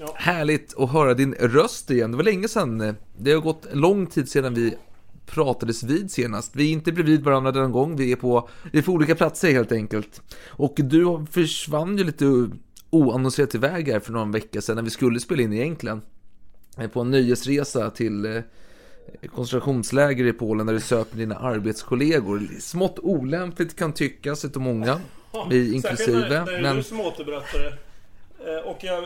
Ja. härligt att höra din röst igen. Det var länge sedan. Det har gått lång tid sedan vi pratades vid senast. Vi är inte bredvid varandra denna gång, vi är på, vi är på olika platser helt enkelt. Och du försvann ju lite oannonserat iväg här för någon vecka sedan när vi skulle spela in egentligen. Eh, På en nöjesresa till eh, koncentrationsläger i Polen där du söp med dina arbetskollegor. Smått olämpligt kan tyckas utav många, vi inklusive. Särskilt när, när Men du återberättar det. Eh, Och jag,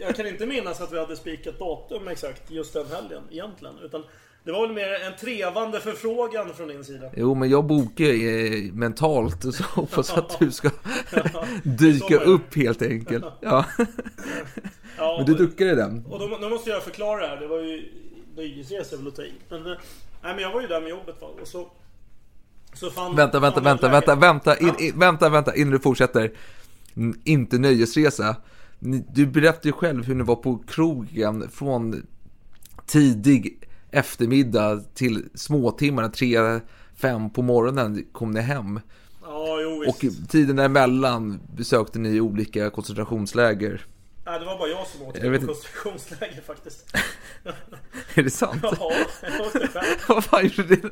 jag kan inte minnas att vi hade spikat datum exakt just den helgen egentligen. Utan det var väl mer en trevande förfrågan från din sida. Jo, men jag bokar eh, mentalt så hoppas att du ska dyka upp helt enkelt. Ja. Ja, Men du duckade den. Och då, då måste jag förklara det här. Det var ju nöjesresa väl att ta i. Men, eh, nej, men jag var ju där med jobbet va. Och så... Så fann, Vänta, vänta, vänta, vänta, vänta, in, in, vänta, vänta, innan du fortsätter. Inte nöjesresa. Du berättade ju själv hur ni var på krogen från tidig eftermiddag till småtimmarna, tre, fem på morgonen kom ni hem. Ja, jo visst. Och tiden däremellan besökte ni olika koncentrationsläger. Nej, det var bara jag som åkte Jag inte. koncentrationsläger faktiskt. Är det sant? Ja. Vad fan gjorde dina,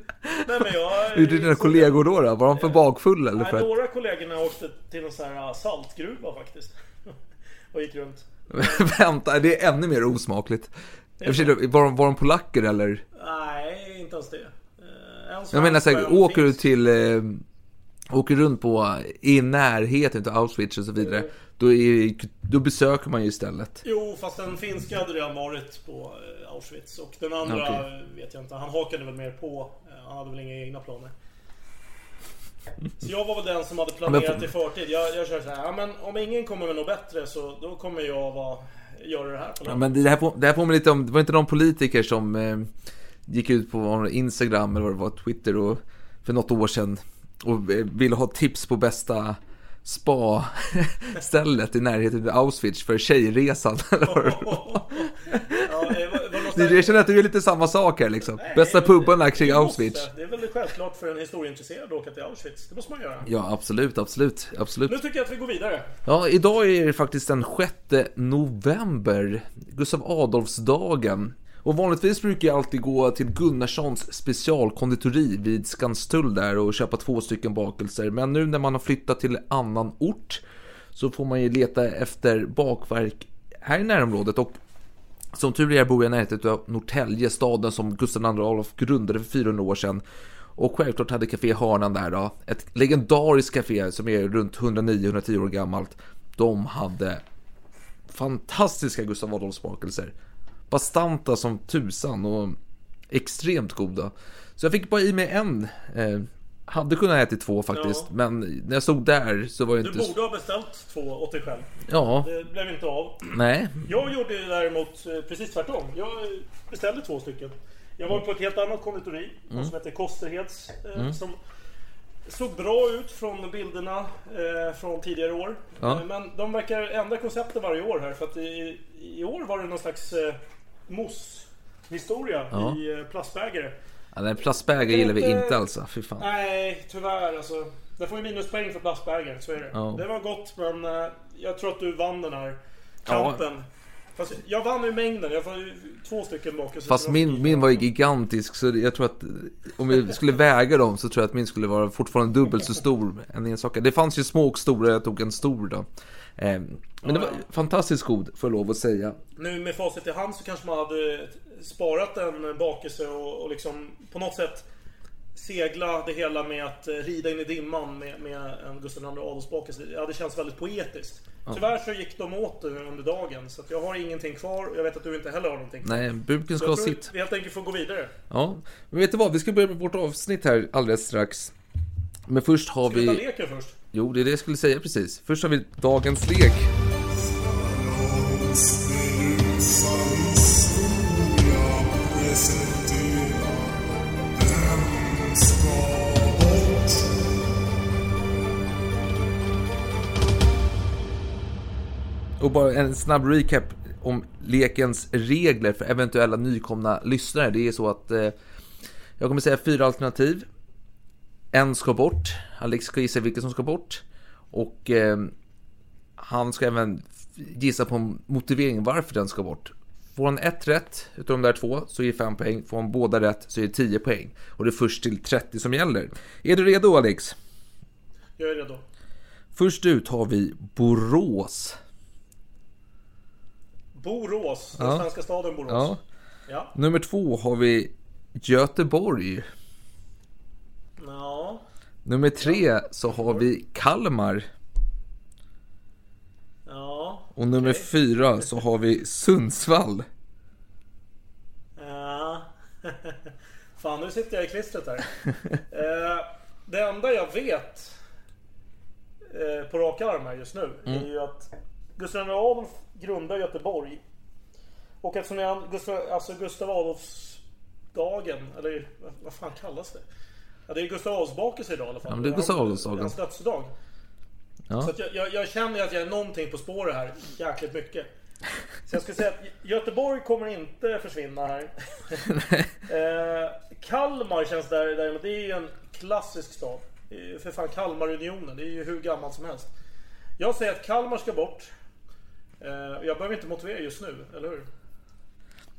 Nej men jag... gjorde dina kollegor då, då? Var de för bakfulla eller Nej, för några kollegorna åkte till en sån här uh, saltgruva faktiskt. Och gick runt. Vänta, det är ännu mer osmakligt. Var, de, var de polacker eller? Nej, inte ens det. Eh, En Jag menar såhär, åker du till, eh, åker runt på, i närheten av Auschwitz och så vidare, då, är, då besöker man ju istället. Jo, fast den finska hade redan varit på eh, Auschwitz. Och den andra Okej. vet jag inte. Han hakade väl mer på. Eh, Han hade väl inga egna planer. Så jag var väl den som hade planerat i förtid. Jag, jag körde så här, ja men om ingen kommer med något bättre så då kommer jag vara, göra det här på Ja, men det här, på, det här påminner lite om, det var inte de politiker som eh, gick ut på Instagram eller vad det var, Twitter och, för något år sedan och eh, ville ha tips på bästa spa-stället i närheten av Auschwitz för tjejresan. Eller vad det var. Jag känner att du är lite samma sak här liksom. Bästa men- pubarna kring. Auschwitz. Det är väl självklart för en historieintresserad att åka till Auschwitz. Det måste man göra. Ja, absolut, absolut, absolut. Nu tycker jag att vi går vidare. Ja, idag är det faktiskt den 6 november, Gustav Adolfsdagen. Och vanligtvis brukar jag alltid gå till Gunnarssons specialkonditori vid Skanstull där och köpa två stycken bakelser. Men nu när man har flyttat till annan ort så får man ju leta efter bakverk här i närområdet. Och som tur är bor jag i närheten av Norrtälje, staden som Gustav II Adolf grundade för 400 år sedan. Och självklart hade Café Hörnan där då, ett legendariskt café som är runt 109-110 år gammalt. De hade fantastiska Gustav Adolfs smakelser. Bastanta som tusan och extremt goda. Så jag fick bara i mig en. Eh, hade kunnat äta två faktiskt, Ja. men när jag stod där så var jag Du inte... borde ha beställt två åt dig själv. Ja, Det blev inte av. nej. Jag gjorde däremot eh, precis tvärtom. Jag beställde två stycken. Jag var på ett helt annat konditori Mm. som heter Kosterheds. Eh, Som såg bra ut från bilderna eh, från tidigare år. Ja. Men de verkar ändra konceptet varje år här. För att i, i år var det någon slags eh, mousse-historia Ja. i plastbägare. Ja, den plastbägare gillar vi inte alltså, fy fan. Nej, tyvärr alltså. Det får ju minuspoäng för plastbägare, så är det. Ja. Det var gott, men eh, jag tror att du vann den här kampen. Fast jag vann ju mängden, jag får ju två stycken bakelser. Fast min, min var ju gigantisk så jag tror att om vi skulle väga dem så tror jag att min skulle vara fortfarande dubbelt så stor än enstaka. Det fanns ju små och stora, jag tog en stor då. Eh, Men det var fantastiskt god, får jag lov att säga. Nu med facit i hand så kanske man hade sparat en bakelse och, och liksom på något sätt segla det hela med att eh, rida in i dimman med, med en Gustav II Adolfsbakelse. Ja, det känns väldigt poetiskt. Tyvärr så gick de åt det under dagen, så att jag har ingenting kvar. Jag vet att du inte heller har någonting. Nej, buken ska ha sitt. vi helt enkelt får gå vidare. Ja, men vet du vad? Vi ska börja med vårt avsnitt här alldeles strax. Men först har Ska vi ta vi... leken först? Jo, det är det jag skulle säga precis. Först har vi dagens lek. Bara en snabb recap om lekens regler för eventuella nykomna lyssnare. Det är så att eh, jag kommer säga fyra alternativ. En ska bort. Alex ska gissa vilken som ska bort. Och eh, han ska även gissa på motiveringen varför den ska bort. Får han ett rätt utav de där två så är det 5 poäng. Får han båda rätt så är det 10 poäng. Och det är först till 30 som gäller. Är du redo Alex? Jag är redo. Först ut har vi Borås. Borås, den Ja. svenska staden Borås. Ja. Ja. Nummer två har vi Göteborg. Ja. Nummer tre så har vi Kalmar. Ja. Och nummer Okej. fyra så har vi Sundsvall. Ja. Fan, nu sitter jag i klistret här. eh, det enda jag vet eh, på rak arm här just nu Mm. är ju att Gustav Adolf grundar Göteborg. Och eftersom är Gustav, alltså Gustav Adolfsdagen, eller vad- fan kallas det? Ja, det är Gustav Adolfs bakelse idag i alla fall. Ja, men det är Gustav Adolfsdagen. Hans dödsdag. Ja. Så jag, jag, jag känner att jag är någonting på spåret här jäkligt mycket. Så jag skulle säga att Göteborg kommer inte försvinna här. eh, Kalmar känns där, däremot, det är ju en klassisk stad. För fan Kalmarunionen, det är ju hur gammalt som helst. Jag säger att Kalmar ska bort. Eh, jag behöver inte motivera just nu, eller hur?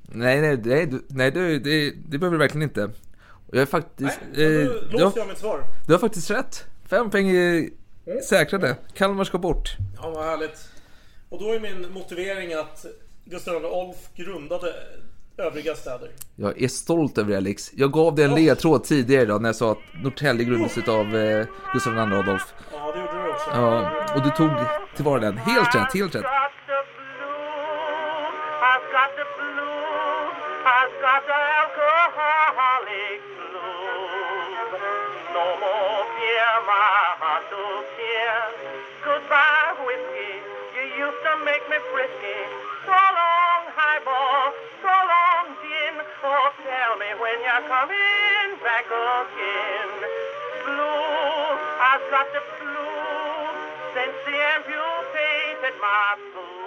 Nej, nej, nej, du- nej det, det, det behöver du verkligen inte. Och jag är faktiskt... Nej, eh, då du, låser har, jag mitt svar. du har faktiskt rätt. Fem poäng är säkrade. Kalmar ska bort. Ja, vad härligt. Och då är min motivering att Gustav Adolf grundade övriga städer. Jag är stolt över det Alex. Jag gav dig en ledtråd tidigare idag när jag sa att Norrtälje grundades utav eh, Gustav II Adolf. Ja, det gjorde du också. Ja, och du tog tillvara den. Helt rätt, helt rätt. Got the alcoholic blues. No more beer, my heart to tear. Goodbye, whiskey. You used to make me frisky. So long, highball. So long, gin. Oh, tell me when you're coming back again. Blues. I've got the blues. Since the amputated my boobs.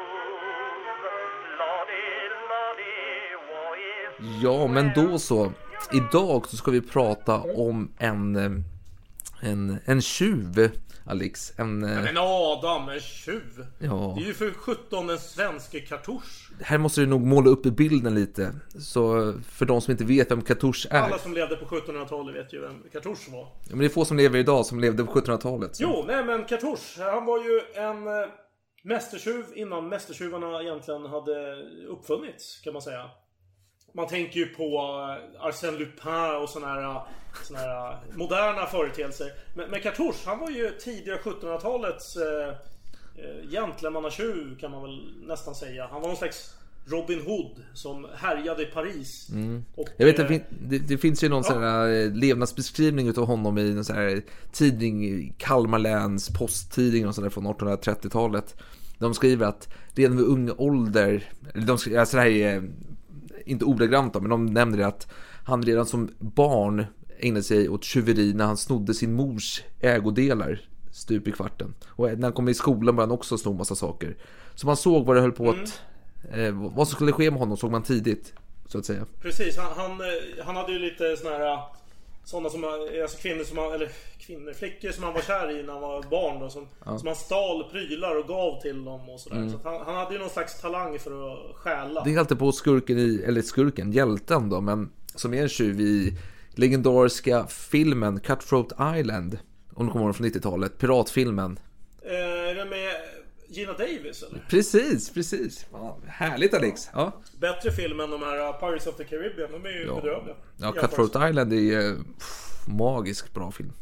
Ja, men då så. Idag så ska vi prata om en... eh, En, en tjuv, Alex. En... eh, Men Adam, en tjuv. Ja. Det är ju för 17 en svenske kartusch. Här måste du nog måla upp i bilden lite. Så för de som inte vet vem Kartusch är. Alla som levde på 1700-talet vet ju vem kartusch var. Ja, Men det är få som lever idag som levde på 1700-talet. så- Jo, nej men kartusch. Han var ju en eh, mästertjuv innan mästertjuvarna egentligen hade uppfunnits, kan man säga. Man tänker ju på eh, Arsène Lupin och såna här, såna här eh, moderna företeelser. Men, men Cartouche, han var ju tidiga 1700-talets eh, eh, gentlemannatjuv kan man väl nästan säga. Han var någon slags Robin Hood som härjade i Paris. Och, Jag vet eh, det, det, det finns ju någon sån här eh, levnadsbeskrivning utav honom i någon sån här tidning, Kalmar läns posttidning och sådär från 1830-talet. De skriver att redan vid ung ålder, eller de skriver, alltså det här är eh, inte ordagrant men de nämner att han redan som barn ägnade sig åt tjuveri när han snodde sin mors ägodelar stup i kvarten. Och när han kom i skolan började han också sno massa saker. Så man såg vad det höll på att, eh, vad som skulle ske med honom såg man tidigt, så att säga. Precis, han, han, eh, han hade ju lite såna här Sådana som, han- alltså kvinnor som han, eller kvinnor, flickor som han var kär i när han var barn då, som, som han stal prylar och gav till dem och sådär. Så att han, han hade ju någon slags talang för att stjäla. Det är alltid på skurken i, eller skurken, hjälten då, men som är en tjuv i legendariska filmen Cutthroat Island. Om du kommer ihåg från 90-talet, piratfilmen. Eh, med Gina Davis eller? Precis, precis. Ja, härligt Alex. Ja, Bättre film än de här uh, Pirates of the Caribbean, de är ju Ja. bedrövliga. ja. Cutthroat Island är ju... pff, magisk bra film.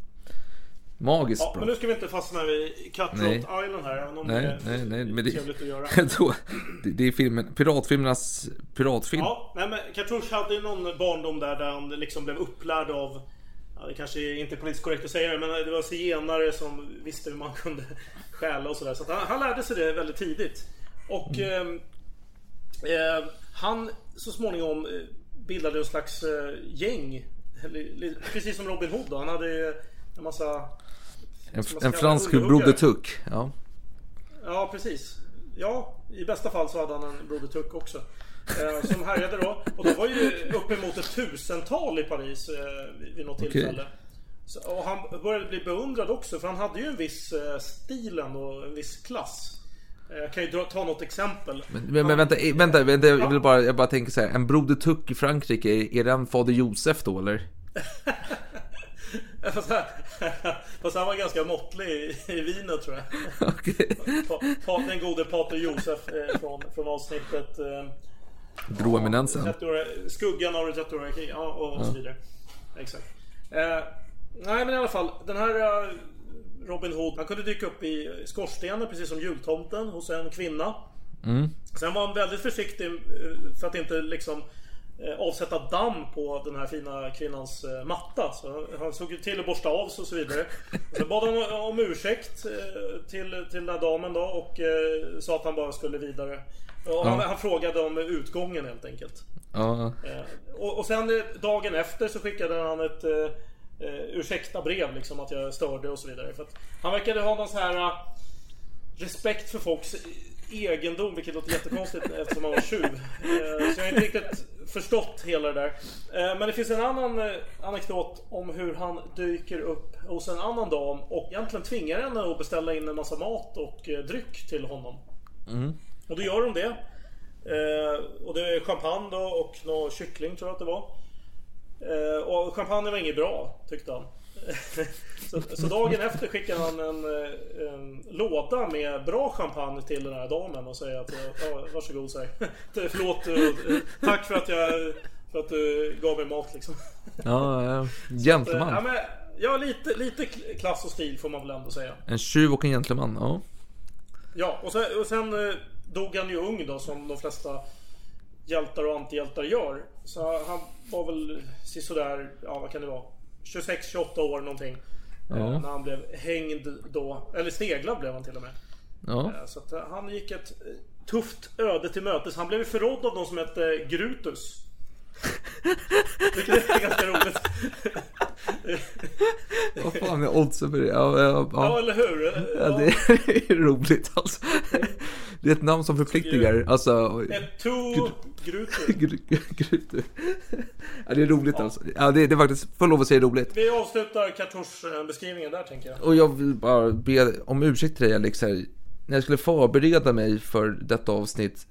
Magiskt Ja, bra. men nu ska vi inte fastna vid Cutthroat Nej. Island här. Även om Nej, det är nej, nej, men det, trevligt att göra. då, det, det är filmen, piratfilmernas piratfilm. Ja, nej men Cartouche hade ju någon barndom där, där han liksom blev upplärd av Ja, det kanske är inte politiskt korrekt att säga det, men det var zigenare som visste hur man kunde stjäla och sådär. Så han, han lärde sig det väldigt tidigt. Och Mm. eh, han så småningom eh, bildade en slags eh, gäng. Eller, Precis som Robin Hood då. Han hade en massa... En, en fransk Broder. Tuck. Ja. Ja, precis. Ja, i bästa fall så hade han en Broder Tuck också. Eh, som härjade då. Och det var ju uppemot ett tusental i Paris eh, vid- något Okej. tillfälle. Så, och han började bli beundrad också för han hade ju en viss eh, stil och en viss klass. Eh, Jag kan ju dra, ta något exempel. Men, men, men vänta, eh, vänta, vänta, jag vill bara, jag bara tänker så här. En Broder Tuck i Frankrike, är, är den Fader Josef då eller? Fast, han- fast han var ganska måttlig i, i vinet tror jag. Pa, pa, den gode Pater Josef eh, från, från avsnittet eh, Bror Eminensen. Retro- Skuggan av Retoriki, ja och så vidare. Exakt. Eh, nej men i alla fall, den här eh, Robin Hood, han kunde dyka upp i skorstenen precis som jultomten hos en kvinna. Mm. Sen var han väldigt försiktig eh, för att inte liksom eh, avsätta damm på den här fina kvinnans matta. Så han- såg ju till att borsta av sig och så vidare. Sen bad han om ursäkt till, till den här damen då och sa att han bara skulle vidare. Och han, Ja. han frågade om utgången helt enkelt. Ja. Och, och sen dagen efter så skickade han ett eh, ursäkta brev liksom att jag störde och så vidare. För han verkade ha någon så här eh, respekt för folks egendom, vilket låter jättekonstigt eftersom han var tjuv. Eh, Så jag har inte riktigt förstått hela det där. Eh, Men det finns en annan eh, anekdot om hur han dyker upp hos en annan dam och egentligen tvingar henne att beställa in en massa mat och eh, dryck till honom. Mm. Och då gör de det. Och det är champagne då och någon kyckling tror jag att det var. Eh, och champagne var inget bra tyckte han. så, så dagen efter skickar han en, eh, en låda med bra champagne till den här damen och säger att ja, varsågod säg. Förlåt, eh, tack för att jag för att du gav mig mat liksom. Ja, ja. Ja, Gentleman. men, ja lite, lite klass och stil får man väl ändå säga. En tjuv och en gentleman, ja. Ja, och sen, och sen eh, dog han ju ung då som de flesta hjältar och antihjältar gör. Så han var väl sådär, ja vad kan det vara? 26-28 år någonting. Ja. Eh, När han blev hängd då. Eller sneglad blev han till och med. Ja. Eh, Så att eh, han gick ett tufft öde till mötes. Han blev förrådd av någon som hette Grutus. Vilket är ganska roligt. Vad fan är oddsen för det? Ja, ja, Ja, ja. eller hur? ja det är roligt alltså. Det är ett namn som förpliktigar. Alltså... Ett to Grutus. Gr- Grytor. Ja, det är roligt alltså. Ja, det, det är faktiskt, får lov att säga roligt. Vi avslutar Kartouche-beskrivningen där tänker jag. Och jag vill bara be om ursäkt till dig Alex här. När jag skulle förbereda mig för detta avsnitt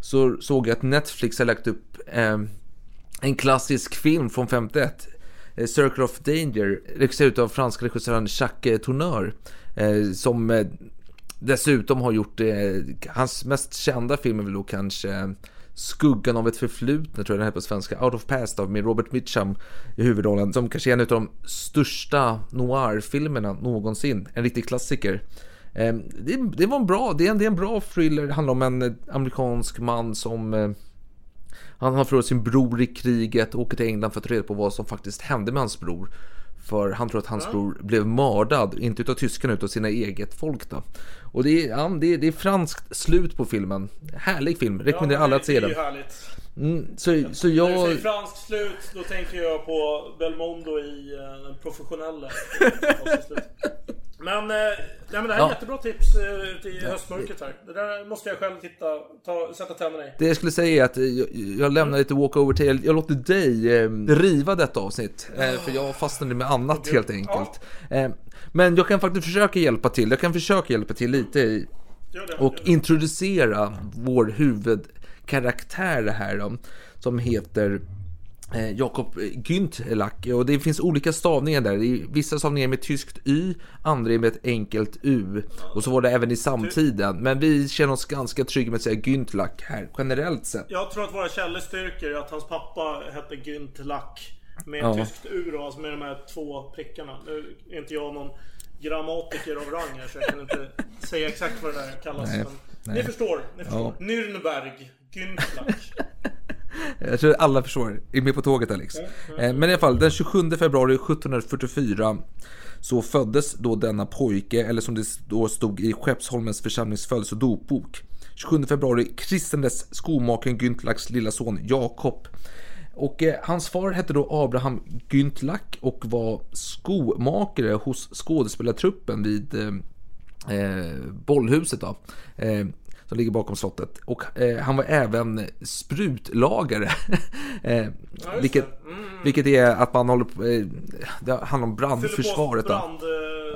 så såg jag att Netflix har lagt upp eh, en klassisk film från 51. eh, Circle of Danger, regisserad av franska regissören Jacques Tourneur. Eh, som eh, dessutom har gjort eh, hans mest kända film är väl då kanske Skuggan av ett förflutet, tror jag den heter på svenska. Out of Past av med Robert Mitchum i huvudrollen. Som kanske är en av de största noir-filmerna någonsin. En riktig klassiker. Eh, Det, det var en bra, det är en, det är en bra thriller. Det handlar om en eh, amerikansk man som eh, han har förlorat sin bror i kriget och åker till England för att ta reda på vad som faktiskt hände med hans bror. För han tror att hans bror blev mördad, inte utav tyskarna utan sina eget folk då. Och det är, ja, det är, det är franskt slut på filmen. Härlig film, rekommenderar alla att se den. Mm, så, så När du jag... säger fransk slut, då tänker jag på Belmondo i eh, den professionella. men, eh, nej, men det här är Ja. jättebra tips eh, till höstmörkret här. Det där måste jag själv titta, ta, sätta tänderna i. Det jag skulle säga är att eh, jag, jag lämnar lite walkover till, jag, jag låter dig eh, riva detta avsnitt. Eh, för jag fastnade med annat helt enkelt. Eh, men jag kan faktiskt försöka hjälpa till, jag kan försöka hjälpa till lite i, det, och introducera vår huvudkaraktär här då, som heter Jakob Güntlack och det finns olika stavningar där. Är Vissa stavningar med tyskt Y, andra är med ett enkelt U. Och så var det även i samtiden. Men vi känner oss ganska trygga med att säga Güntlack här, generellt sett. Jag tror att våra källor styrker att hans pappa hette Günt Lack. Med Ja. tyskt U då, alltså med de här två prickarna. Nu är inte jag någon grammatiker av rang här så jag kan inte säga exakt vad det där kallas. Nej, men nej. Ni förstår, ni förstår. Ja. Nürnberg, Günflack. Jag tror alla förstår, är med på tåget Alex. Eh, Men i alla fall, den 27 februari 1744 så föddes då denna pojke, eller som det då stod i Skeppsholmens församlings födelse och dopbok. 27 februari kristnades skomakaren Güntlacks lilla son Jakob. Och eh, hans far hette då Abraham Güntlack och var skomakare hos skådespelartruppen vid eh, eh, bollhuset då. Eh, som ligger bakom slottet. Och eh, han var även sprutlagare. eh, vilket, det. Mm. vilket är att man håller på, eh, det handlar om brandförsvaret. Brand, eh,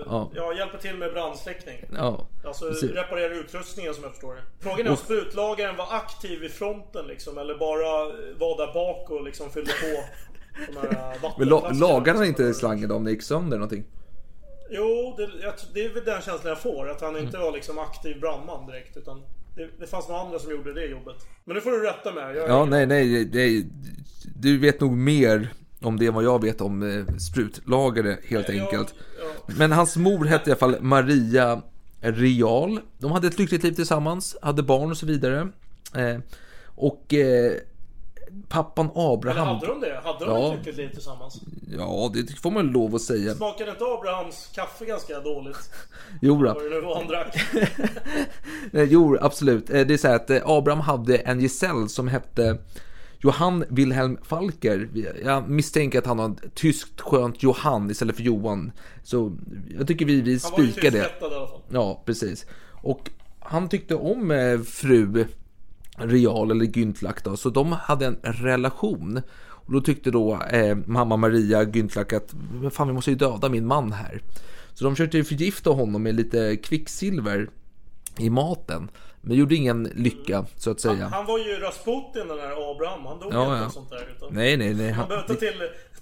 Ja. ja. hjälper till med brandsläckning. Ja, Alltså precis. reparera utrustningen som jag förstår det. Frågan är om sprutlagaren var aktiv i fronten liksom eller bara var där bak och liksom fyllde på eh, Men la, lagade han inte slangen om det gick sönder någonting? Jo, det, det är väl den känslan jag får. Att Mm. han inte var liksom aktiv brandman direkt. Utan det, det fanns några andra som gjorde det jobbet. Men nu får du rätta mig. Jag, Ja, nej, nej, nej. Du vet nog mer om det än vad jag vet om eh, sprutlagare helt Ja, enkelt. ja. Men hans mor hette i alla fall Maria Real. De hade ett lyckligt liv tillsammans, hade barn och så vidare. Eh, och eh, pappan Eller Abraham. hade de det? Hade de Ja. ett lyckligt liv tillsammans? Ja, det får man lov att säga. Smakade inte Abrahams kaffe ganska dåligt? Jo, då. Vad det var han drack. Jo, absolut. Eh, Det är så här att eh, Abraham hade en gesäll som hette Johann Wilhelm Falker. Jag misstänker att han har ett tyskt skönt Johann istället för Johan. Så jag tycker vi, vi Han var ju spikar det. i alla fall. Ja, precis. Och han tyckte om eh, fru Real eller Güntlack då, så de hade en relation. Och då tyckte då eh, mamma Maria Güntlack att "Men fan vi måste ju döda min man här. Så de försökte förgifta honom med lite kvicksilver i maten. Men gjorde ingen lycka så att säga. Han var ju Rasputin den där Abraham. Han dog Ja, inte ja. sånt där. Utan Nej, nej, nej. Han Han, behövde ta till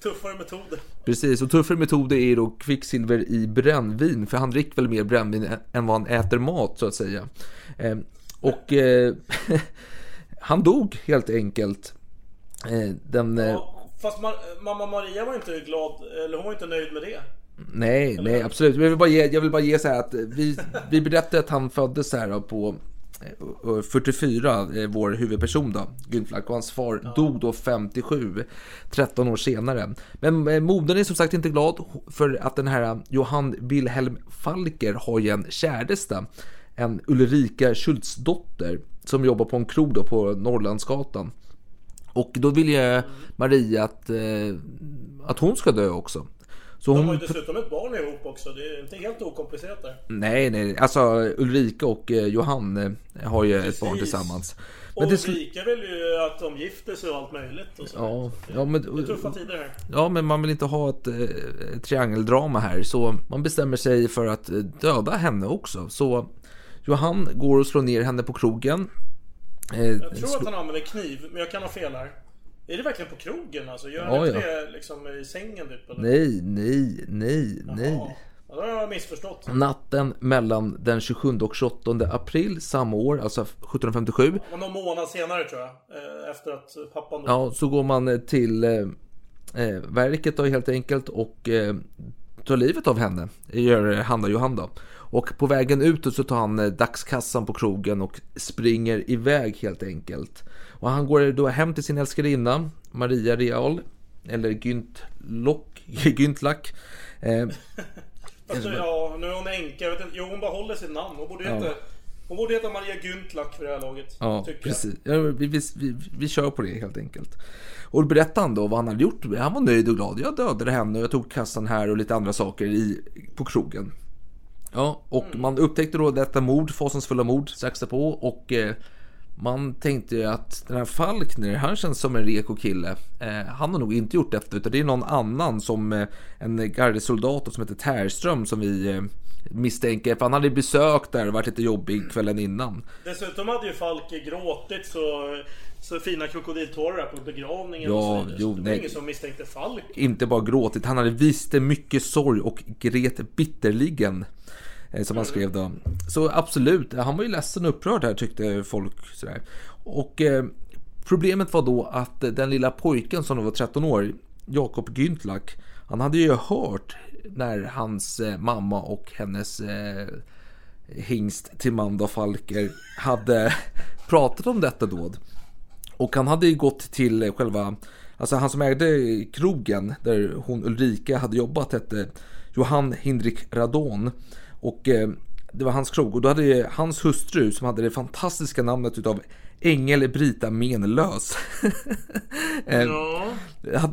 tuffare metoder. precis, och tuffare metoder är då kvicksilver i brännvin. För han dricker väl mer brännvin än vad han äter mat så att säga. Eh, och eh, han dog helt enkelt. Eh, den, eh, Ja, fast Mar- mamma Maria var inte glad, eller hon var inte nöjd med det. Nej, nej absolut. Jag vill bara ge, jag vill bara ge så här att vi, vi berättade att han föddes här på eh, 44, eh, vår huvudperson då, Günflack, och hans far dog då 57, 13 år senare. Men eh, modern är som sagt inte glad för att den här Johann Wilhelm Falker har ju en käresta, en Ulrika Schultzdotter, som jobbar på en krog då på Norrlandsgatan. Och då vill ju Maria att, eh, att hon ska dö också. Så De hon... har ju dessutom ett barn ihop också. Det är inte helt okomplicerat där. Nej, nej, alltså Ulrika och eh, Johan eh, har ju ett barn Precis. tillsammans. Och till slut- Ulrika vill ju att de gifter sig och allt möjligt. Och så. Ja, ja, men, Det är tuffa tider här. ja, men man vill inte ha ett, eh, triangeldrama här, så man bestämmer sig för att döda henne också. Så Johan går och slår ner henne på krogen. Eh, Jag tror att han använder kniv, men jag kan ha fel här. Är det verkligen på krogen alltså? Gör han Ja, inte ja. det liksom i sängen typ? Eller? Nej, nej, nej, Jaha. nej. Ja, då har jag missförstått. Natten mellan den 27 och 28 april samma år, alltså 1757, Och någon månad senare tror jag. eh, Efter att pappan dog. Ja, så går man eh, till eh, verket då helt enkelt och eh, tar livet av henne. Gör Hanna Johan då. Och på vägen ut så tar han eh, dagskassan på krogen och springer iväg helt enkelt. Och han går då hem till sin älskarinna Maria Real eller Güntlock, Güntlack. Eh, Alltså, ja, nu är hon änka. Jag vet inte. Jo, hon bara håller sitt namn. Hon borde heta, hon borde heta Maria Güntlack för det här laget. Ja, precis. Ja, vi, vi, vi, vi kör på det helt enkelt. Och då berättade han då vad han hade gjort. Han var nöjd och glad. Jag dödade henne och jag tog kassan här och lite andra saker i, på krogen. Ja, och Mm. man upptäckte då detta mord, fasansfulla mord, strax därpå och eh, man tänkte ju att den här Falkner, han känns som en reko kille. Eh, han har nog inte gjort detta utan det är någon annan som eh, en gardesoldat som heter Tärström som vi eh, misstänker. För han hade besökt där och varit lite jobbig kvällen innan. Dessutom hade ju Falke gråtit så, så fina krokodiltårar på begravningen Ja, och så vidare. jo, så det var nej. ingen som misstänkte Falk. inte bara gråtit, han hade visst mycket sorg och gret bitterligen. Eh, som han skrev då. Så absolut, han var ju ledsen och upprörd här tyckte folk. Sådär. Och eh, problemet var då att den lilla pojken som då var 13 år, Jakob Güntlack, han hade ju hört när hans eh, mamma och hennes eh, hingst Timanda Falker hade pratat om detta dåd. Och han hade ju gått till själva, alltså han som ägde krogen där hon Ulrika hade jobbat hette Johan Hindrik Radon. Och eh, det var hans krog och då hade hans hustru som hade det fantastiska namnet utav Ängel Brita Menlös. Eh, Ja.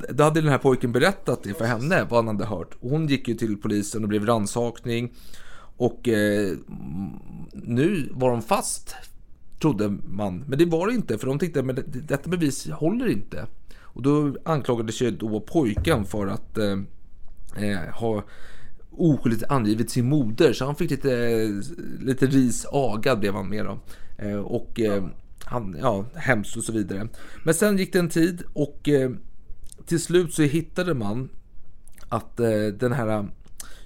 Då hade den här pojken berättat det för henne, vad han hade hört. Och hon gick ju till polisen och blev rannsakning. Och eh, nu var de fast, trodde man. Men det var det inte, för de tänkte att detta bevis håller inte. Och då anklagades ju då pojken för att eh, eh, ha oskyldigt angivit sin moder. Så han fick lite, lite ris agad blev han med då. Eh, och eh, han, ja, hemskt och så vidare. Men sen gick det en tid och eh, till slut så hittade man att den här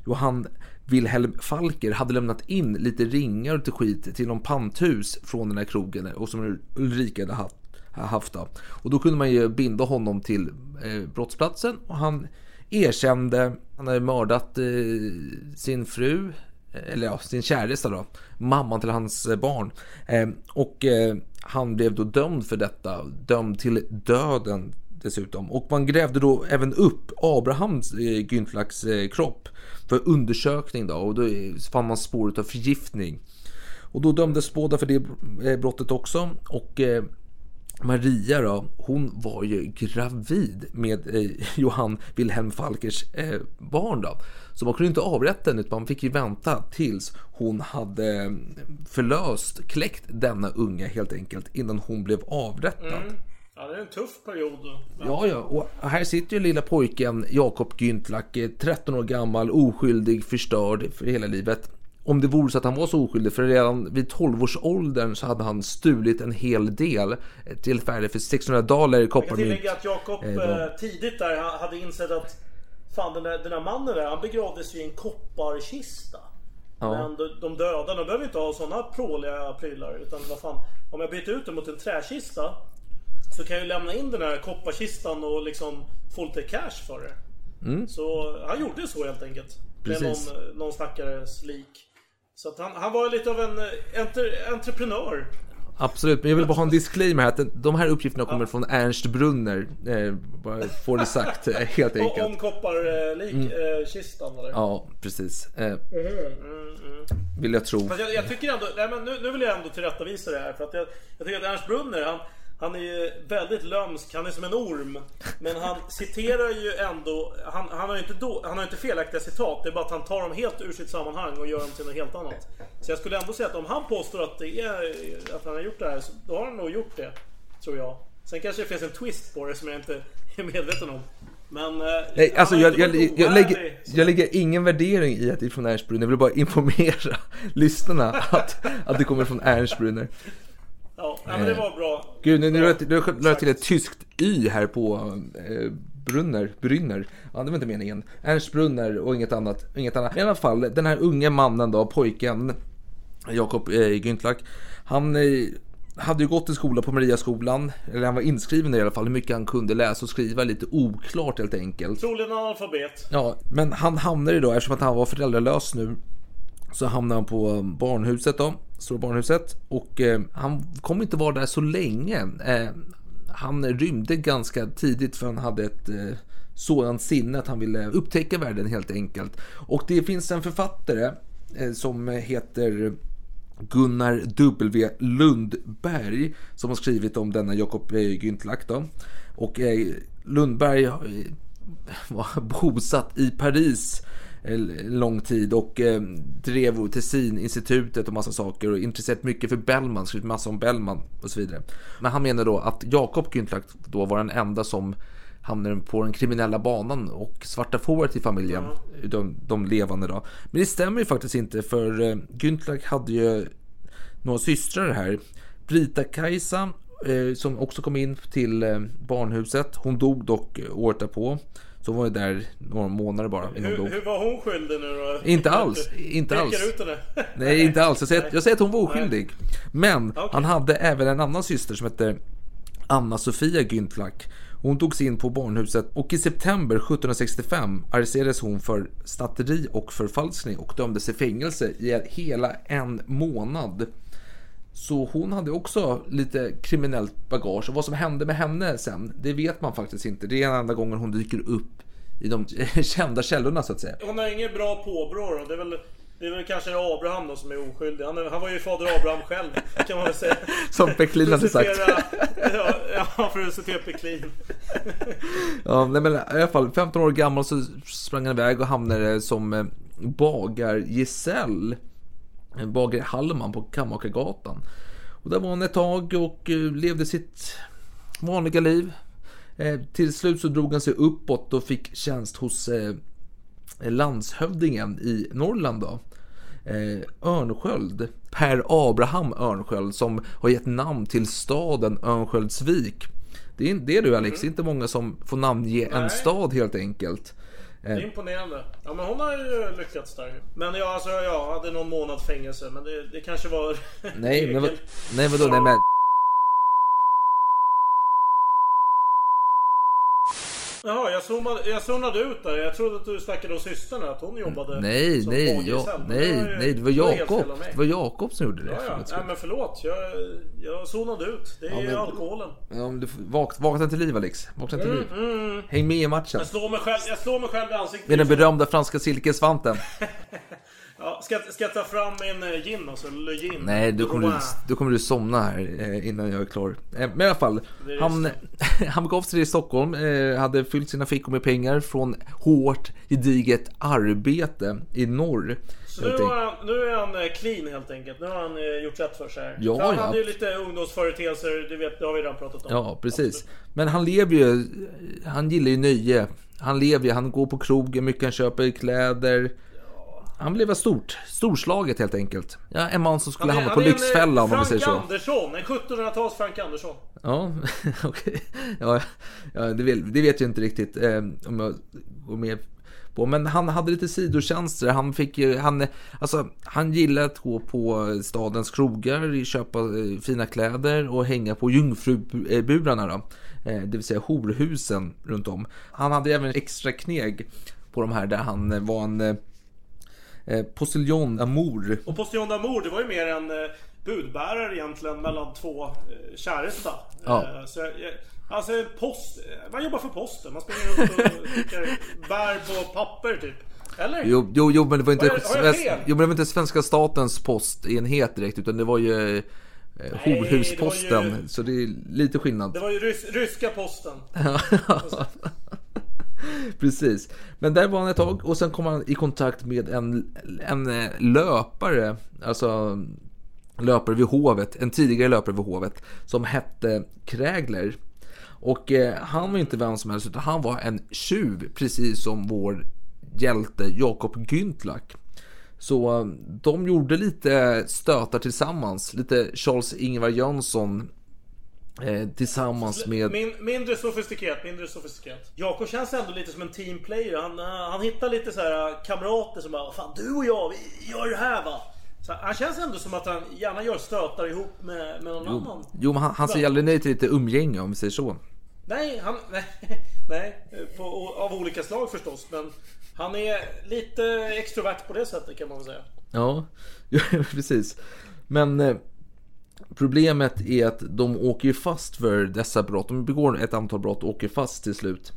Johan Wilhelm Falker hade lämnat in lite ringar och lite skit till någon panthus från den här krogen och som Ulrika hade haft. haft då. Och då kunde man ju binda honom till brottsplatsen och han erkände, han hade mördat eh, sin fru, eller ja, sin käresta då, mamman till hans eh, barn. Eh, och eh, han blev då dömd för detta, dömd till döden dessutom. Och man grävde då även upp Abrahams eh, Güntlacks eh, kropp för undersökning då och då eh, fann man spår av förgiftning. Och då dömdes båda för det eh, brottet också och eh, Maria då, hon var ju gravid med eh, Johan Wilhelm Falkers eh, barn då. Så man kunde inte avrätta henne utan man fick ju vänta tills hon hade eh, förlöst, kläckt denna unga helt enkelt innan hon blev avrättad. Mm. Ja, det är en tuff period. Men- Ja, ja, och här sitter ju lilla pojken Jakob Güntlack, eh, 13 år gammal, oskyldig, förstörd för hela livet. Om det vore så att han var så oskyldig, för redan vid 12-årsåldern så hade han stulit en hel del eh, till värde för 600 dollar i Jag kan kopparmynt. tillägga att Jakob Eh, eh, tidigt där ha- hade insett att Fan den där, den där mannen där, han begravdes ju i en kopparkista. Ja. Men de, de döda, de behöver inte ha sådana pråliga prylar. Utan vad fan, om jag byter ut den mot en träkista. Så kan jag ju lämna in den här kopparkistan och liksom få lite cash för det. Mm. Så han gjorde så helt enkelt. Med Precis. någon, någon snackares lik. Så att han, han var lite av en eh, entre, entreprenör. Absolut, men jag vill bara ha en disclaimer här att de här uppgifterna kommer från Ernst Brunner. Eh, får det sagt, eh, helt Och, om enkelt. kopparlik Mm. eh, eller? Ja, precis. Eh, Mm, mm, mm. vill jag tro. Jag, jag tycker ändå, nej men nu, nu vill jag ändå tillrättavisa det här för att jag, jag tycker att Ernst Brunner han, han är ju väldigt lömsk, han är som en orm. Men han citerar ju ändå, han, han har ju inte, då, han har inte felaktiga citat. Det är bara att han tar dem helt ur sitt sammanhang och gör dem till något helt annat. Så jag skulle ändå säga att om han påstår att, det är, att han har gjort det här, så då har han nog gjort det. Tror jag. Sen kanske det finns en twist på det som jag inte är medveten om. Men... eh, Nej, alltså jag, jag, jag, ovärdig, lägger, jag lägger ingen värdering i att det är från Ernst Brunner. Jag vill bara informera lyssnarna att, att det kommer från Ernst Brunner. Ja, ja, men det var bra. Gud, nu, lade jag- till ett tyskt Y här på eh, Brunner, Brynner. Ja, det var inte meningen. Ernst Brunner och inget annat. Inget annat. I alla fall, den här unga mannen då, pojken Jakob eh. Han eh, hade ju gått i skola på Mariaskolan, eller han var inskriven där i alla fall. Hur mycket han kunde läsa och skriva, lite oklart helt enkelt. Troligen analfabet. Ja, men han hamnade ju då, eftersom att han var föräldralös nu, så hamnade han på barnhuset då, Stora barnhuset. Och eh, han kom inte vara där så länge. Eh, han rymde ganska tidigt för han hade ett eh, sådant sinne att han ville upptäcka världen helt enkelt. Och det finns en författare eh, som heter Gunnar W Lundberg som har skrivit om denna Jakob eh, Güntlack då. Och eh, Lundberg eh, var bosatt i Paris eh, lång tid och eh, drev Tessin-institutet och massa saker och intresserat mycket för Bellman, skrivit massa om Bellman och så vidare. Men han menar då att Jakob Güntlack då var den enda som hamnade på den kriminella banan och svarta fåret i familjen, de, de levande då. Men det stämmer ju faktiskt inte för eh, hade ju några systrar här. Brita-Kajsa eh, som också kom in till eh, barnhuset. Hon dog dock eh, året därpå. Så hon var ju där några månader bara innan hon Hur, dog. hur var hon skyldig nu då? Inte alls, inte alls. ut henne? Nej, inte alls. Jag säger, jag säger att hon var oskyldig. Men Okej. han hade även en annan syster som hette Anna-Sofia Güntlack. Hon togs in på barnhuset och i september 1765 arresterades hon för snatteri och förfalskning och dömdes i fängelse i hela en månad. Så hon hade också lite kriminellt bagage och vad som hände med henne sen, det vet man faktiskt inte. Det är den enda gången hon dyker upp i de kända källorna så att säga. Hon har inget bra påbrå då. Det är väl, det är väl kanske Abraham då som är oskyldig. Han, han var ju fader Abraham själv kan man väl säga. Som Pecklin hade sagt. Ja, ja, för att citera Pecklin. Ja, nej, men i alla fall 15 år gammal så sprang han iväg och hamnade som eh, bagargesäll. En bagare Hallman på Kammakargatan. Och där var han ett tag och eh, levde sitt vanliga liv. Eh, till slut så drog han sig uppåt och fick tjänst hos eh, landshövdingen i Norrland då. Örnsköld, Per Abraham Örnsköld som har gett namn till staden Örnsköldsvik. Det är det du Alex, det är inte många som får namnge en stad helt enkelt. Det är imponerande. Ja men hon har ju lyckats där. Men ja, alltså jag hade någon månad fängelse. Men det, det kanske var... Nej, men, vad- nej vadå, nej men Jaha, jag zoomade, jag zonade ut där. Jag trodde att du snackade om systern att hon jobbade Nej, som nej, bagericell. ja, Men nej, ju- nej, det var Jakob. Det var Jakob som gjorde det. Ja, ja. Nej, men förlåt. Jag, jag zonade ut. Det är Ja, men- alkoholen. Ja, men du vak, vakna till liv Alex. Vakna till liv. Mm, Häng med i matchen. Jag slår mig själv, jag slår mig själv i ansiktet. Med den berömda franska silkesvanten. Ja, ska, ska jag ta fram min eh, gin alltså? Le gin? Nej, då kommer, du, då kommer du somna här eh, innan jag är klar. Eh, Men i alla fall, han, han begav sig till Stockholm, hade fyllt sina fickor med pengar från hårt, gediget arbete i norr. Så nu, han, nu är han clean helt enkelt. Nu har han gjort rätt för sig. här. Ja, han ja. hade ju lite ungdomsföreteelser, det, vet, det har vi redan pratat om. Ja, precis. Men han lever ju, han gillar ju nöje. Han lever ju, han går på krogen mycket, han köper kläder. Han blev stort, storslaget helt enkelt. Ja, en man som skulle Han hamna på eh, Lyxfällan om vi Frank säger så. Andersson, en 1700-tals Frank Andersson. Ja, okej. Ja, ja det, vet, det vet jag inte riktigt eh, om jag går med på. Men han hade lite sidotjänster. Han fick han, alltså, han gillade att gå på stadens krogar, köpa eh, fina kläder och hänga på jungfruburarna då. Eh, det vill säga horhusen runt om. Han hade även extra kneg på de här där han eh, var en eh, postiljon amour. Och Postillon d'Amour, det var ju mer en eh, budbärare egentligen mellan två eh, käresta. Ja. Eh, så jag, jag, alltså post, man jobbar för posten. Man springer runt och bär på papper typ. Eller? Jo, jo, jo, men det var inte, Har jag- har jo, men det var inte svenska statens postenhet direkt, utan det var ju eh, horhusposten. Så det är lite skillnad. Det var ju rys, ryska posten. Precis. Men där var han ett tag och sen kom han i kontakt med en, en eh, löpare, alltså löpare vid hovet, en tidigare löpare vid hovet, som hette Krägler. Och eh, han var inte vem som helst, utan han var en tjuv, precis som vår hjälte Jakob Güntlach. Så eh, de gjorde lite stötar tillsammans, lite Charles Ingvar Jönsson eh, tillsammans med... Min, mindre sofistikerat, mindre sofistikerat. Jakob känns ändå lite som en teamplayer. Han, eh, han hittar lite så här kamrater som bara Fan du och jag, vi gör det här va. Så han känns ändå som att han gärna gör stötar ihop med, med någon Jo, annan. jo men han, han säger aldrig nej till lite umgänge om vi säger så. Nej, han, nej, nej på, av olika slag förstås. Men han är lite extrovert på det sättet kan man väl säga. Ja, precis. Men eh, problemet är att de åker fast för dessa brott. De begår ett antal brott och åker fast till slut.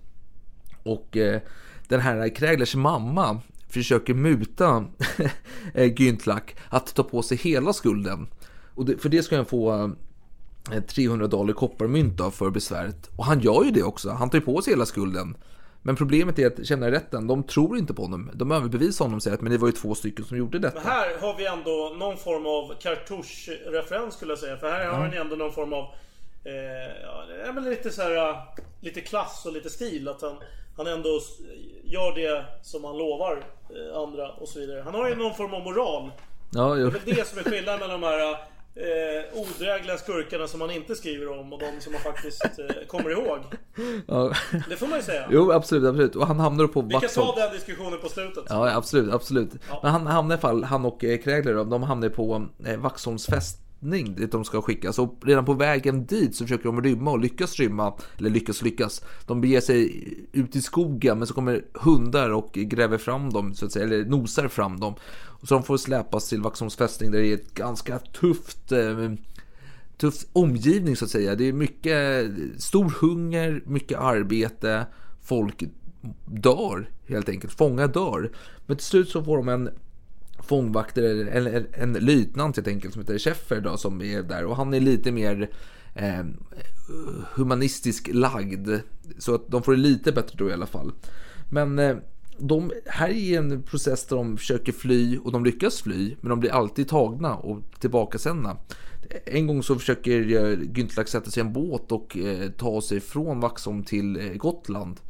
Och eh, den här Kräglers mamma försöker muta eh, Güntlach att ta på sig hela skulden. Och det, för det ska han få eh, 300 dollar kopparmynt av för besväret. Och han gör ju det också. Han tar ju på sig hela skulden. Men problemet är att kännarrätten, de tror inte på honom. De överbevisar honom och säger att men det var ju två stycken som gjorde detta. Men här har vi ändå någon form av cartouche-referens skulle jag säga. För här har ni ändå någon form av eh, ja, väl lite så här eh, lite klass och lite stil. Att han, han ändå gör det som han lovar eh, andra och så vidare. Han har ju någon form av moral. Ja, Det är väl det som är skillnaden mellan de här eh, odrägliga skurkarna som man inte skriver om och de som man faktiskt eh, kommer ihåg. ja. Det får man ju säga. Jo, absolut, absolut. Och han hamnar på Vi kan ta den diskussionen på slutet. Ja, absolut, absolut. Men han hamnar i fall, han och eh, Krägler de hamnar på eh, Vaxholms riktning dit de ska skickas. Och redan på vägen dit så försöker de rymma och lyckas rymma. Eller lyckas och lyckas. De beger sig ut i skogen men så kommer hundar och gräver fram dem, så att säga, eller nosar fram dem. Och så de får släpas till Vaxholms fästning där det är ett ganska tufft eh, tuff omgivning så att säga. Det är mycket stor hunger, mycket arbete, folk dör helt enkelt. Fångar dör. Men till slut så får de en fångvaktare, eller en, en löjtnant helt enkelt som heter Scheffer då som är där och han är lite mer eh, humanistisk lagd. Så att de får det lite bättre då i alla fall. Men eh, de, här är en process där de försöker fly och de lyckas fly men de blir alltid tagna och tillbakasända. En gång så försöker eh, Güntlach sätta sig i en båt och eh, ta sig från Vaxholm till eh, Gotland.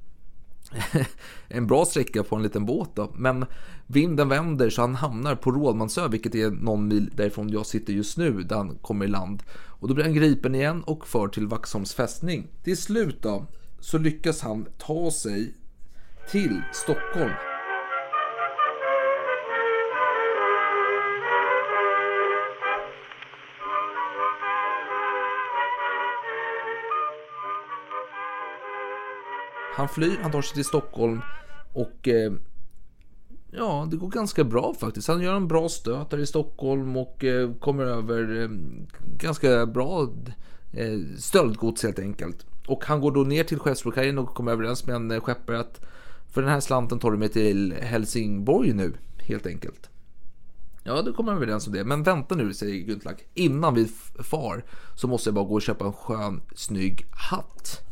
en bra sträcka på en liten båt då. Men vinden vänder så han hamnar på Rådmansö, vilket är någon mil därifrån jag sitter just nu, där han kommer i land. Och då blir han gripen igen och för till Vaxholms fästning. Till slut då, så lyckas han ta sig till Stockholm. Han flyr, han tar sig till Stockholm och eh, ja, det går ganska bra faktiskt. Han gör en bra stöt där i Stockholm och eh, kommer över eh, ganska bra eh, stöldgods helt enkelt. Och han går då ner till Skeppsbrokajen och kommer överens med en eh, skeppare att för den här slanten tar du mig till Helsingborg nu, helt enkelt. Ja, då kommer vi överens om det. Men vänta nu, säger Guntlack. Innan vi far så måste jag bara gå och köpa en skön, snygg hatt.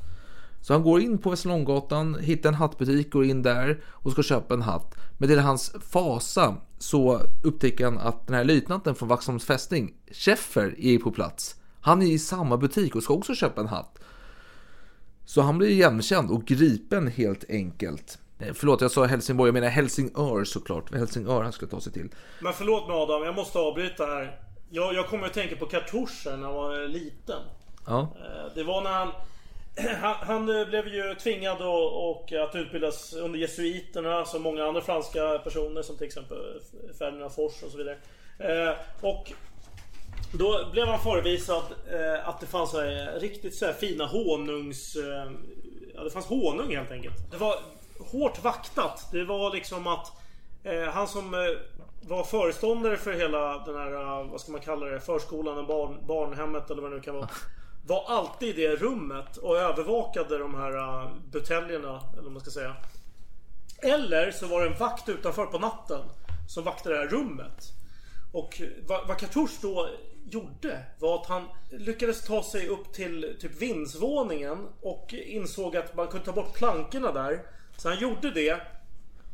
Så han går in på Västerlånggatan, hittar en hattbutik, går in där och ska köpa en hatt. Men till hans fasa så upptäcker han att den här löjtnanten från Vaxholms fästning, Schäffer, är på plats. Han är i samma butik och ska också köpa en hatt. Så han blir igenkänd och gripen helt enkelt. Eh, Förlåt, jag sa Helsingborg, jag menar Helsingör såklart. Helsingör han skulle ta sig till. Men förlåt mig Adam, jag måste avbryta här. Jag, jag kommer att tänka på kartuscher när jag var liten. Ja. Eh, Det var när han... Han, han eh, blev ju tvingad och, och att utbildas under jesuiterna som många andra franska personer som till exempel Ferdinand Fors och så vidare. Eh, och då blev han förevisad eh, att det fanns så här, eh, riktigt så här fina honungs... Eh, ja, det fanns honung helt enkelt. Det var hårt vaktat. Det var liksom att eh, han som eh, var föreståndare för hela den här, eh, vad ska man kalla det, förskolan, barn, barnhemmet eller vad det nu kan vara. Var alltid i det rummet och övervakade de här äh, buteljerna, eller vad man ska säga. Eller så var det en vakt utanför på natten som vaktade det här rummet. Och vad, vad Kartouche då gjorde var att han lyckades ta sig upp till typ vindsvåningen och insåg att man kunde ta bort plankorna där. Så han gjorde det.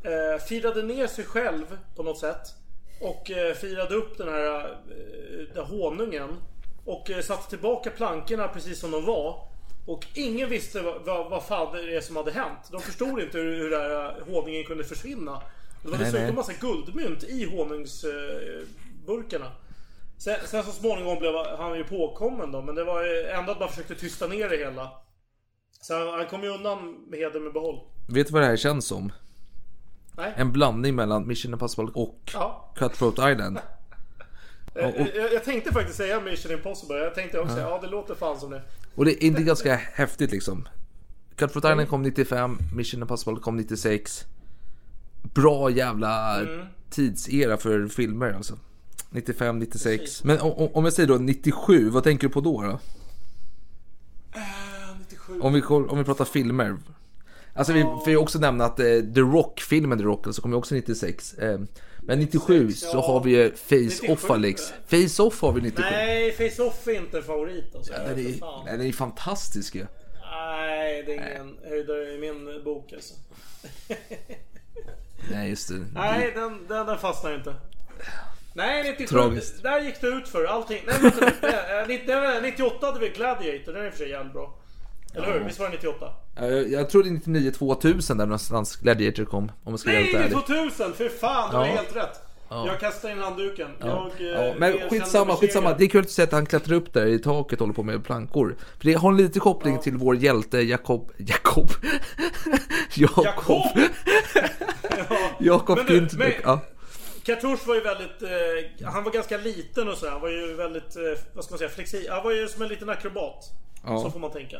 Eh, firade ner sig själv på något sätt. Och eh, firade upp den här, eh, den honungen. Och eh, satte tillbaka plankorna precis som de var. Och ingen visste vad, vad, fan det är som hade hänt. De förstod inte hur, hur här eh, honungen kunde försvinna. Det var Nej, dessutom nej. massa guldmynt i honungsburkarna. Sen, sen så småningom blev han ju påkommen då, men det var ju ändå att man försökte tysta ner det hela. Så han, han kom ju undan med heder med behåll. Vet du vad det här känns som? Nej. En blandning mellan Mission Impossible och Ja. Cutthroat Island. Eh, Jag, jag tänkte faktiskt säga Mission Impossible. Jag tänkte också, ja, det låter fan som det. Och det är inte ganska häftigt liksom. Cutthroat Island kom 95, Mission Impossible kom 96. Bra jävla tidsera för filmer alltså. 95, 96. Men o- o- om jag säger då 97, vad tänker du på då? då? 97. Om vi, om vi pratar filmer. Alltså vi får ju också nämna att eh, The Rock-filmen The Rock alltså, kom ju också 96. Eh, men 97 så ja. har vi ju Face 97, Off Alex. Face Off har vi 97. Nej, Face-Off är inte favorit alltså. Den För är, fan. den är fantastisk ju. Nej, det är ingen höjdare i min bok alltså. Nej just det. Nej, den, den, den fastnar inte. Nej, 97. Tragiskt. Där gick det ut för allting. Nej, vänta nu. Eh, 90 98 hade vi Gladiator. Den är i och för sig jävligt bra. Eller hur? Visst var det 98? Eh, Jag tror det är 99 2000 där någonstans Gladiator kom. Om jag ska vara helt Nej, ärlig. 2000! För fan, du har Ja. helt rätt. Ja. Jag kastar in handduken. Ja. Jag, eh, Ja, erkänner men skitsamma, skitsamma. Det är kul att se att han klättrar upp där i taket och håller på med plankor. För det har en liten koppling till vår hjälte Jakob... Jakob? Jakob? Jakob? Jakob Günther. Ja. Kartouche var ju väldigt... Eh, han var ganska liten och så. Han var ju väldigt, eh, vad ska man säga, flexibel. Han var ju som en liten akrobat. Så får man tänka.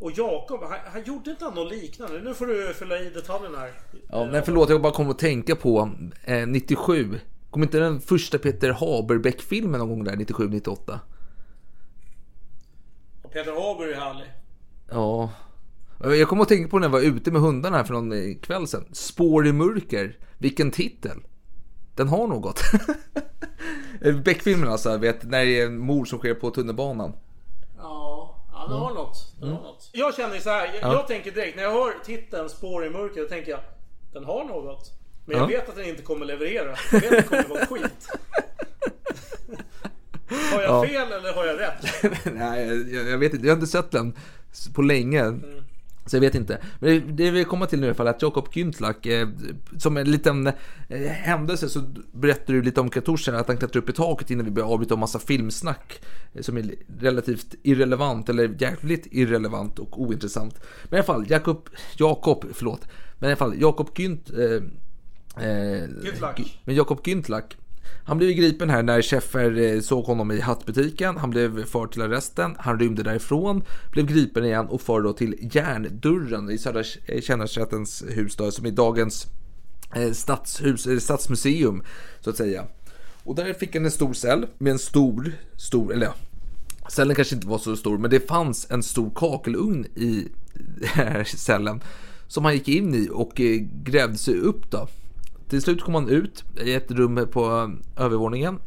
Och Jakob, han, han gjorde inte han något liknande? Nu får du fylla i detaljerna här. Ja, nej förlåt, jag bara kom att tänka på eh, 97. Kom inte den första Peter Haberbeck-filmen någon gång där, 97-98? Och Peter Haber är härlig. Ja. Jag kommer att tänka på när jag var ute med hundarna här för någon eh, kväll sedan. Spår i mörker. Vilken titel. Den har något. Beck-filmen alltså, vet, när det är en mord som sker på tunnelbanan. Ja, det har något. Det har något. Jag känner så här, jag, Mm. Ja. jag tänker direkt när jag hör titeln Spår i mörker, då tänker jag den har något. Men jag Ja. vet att den inte kommer leverera. Jag vet att det kommer vara skit. Har jag Ja. fel eller har jag rätt? Nej, jag, jag vet inte. Jag har inte sett den på länge. Så jag vet inte. Men det, vi kommer till nu i alla fall är att Jakob Güntlach, eh, som en liten eh, händelse så berättar du lite om Kartouche att han klättrar upp i taket innan vi börjar avbryta en massa filmsnack eh, som är relativt irrelevant eller jävligt irrelevant och ointressant. Men i alla fall, Jakob, Jakob, förlåt. Men i alla fall, Jakob Günt, eh, Güntlach. men Jakob Güntlach, han blev gripen här när Schäffer eh, såg honom i hattbutiken. Han blev förd till arresten. Han rymde därifrån, blev gripen igen och för då till Järndörren i Södra eh, hus då, som är dagens eh, stadshus, eh, stadsmuseum så att säga. Och där fick han en stor cell med en stor, stor, eller ja, cellen kanske inte var så stor, men det fanns en stor kakelugn i cellen som han gick in i och grävde sig upp då. Till slut kom han ut i ett rum på övervåningen.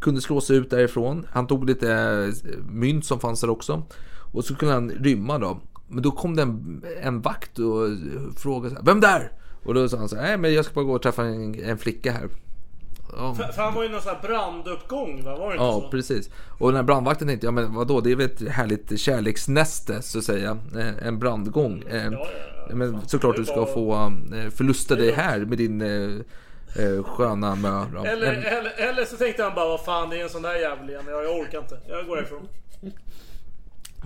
Kunde slå sig ut därifrån. Han tog lite eh, mynt som fanns där också. Och så kunde han rymma då. Men då kom det en, en vakt och frågade så här, Vem där? Och då sa han så här, nej men jag ska bara gå och träffa en, en flicka här. Ja, För, för han var ju någon sån här branduppgång va? Var det Ja, så? precis. Och den här brandvakten tänkte, ja men vadå, det är väl ett härligt kärleksnäste så att säga. Eh, En brandgång. Eh, Men såklart du ska få eh, förlusta dig här med din eh, sköna mö. Eller, eller, eller så tänkte han bara, vad fan det är en sån där jävel igen. Jag, jag orkar inte. Jag går härifrån.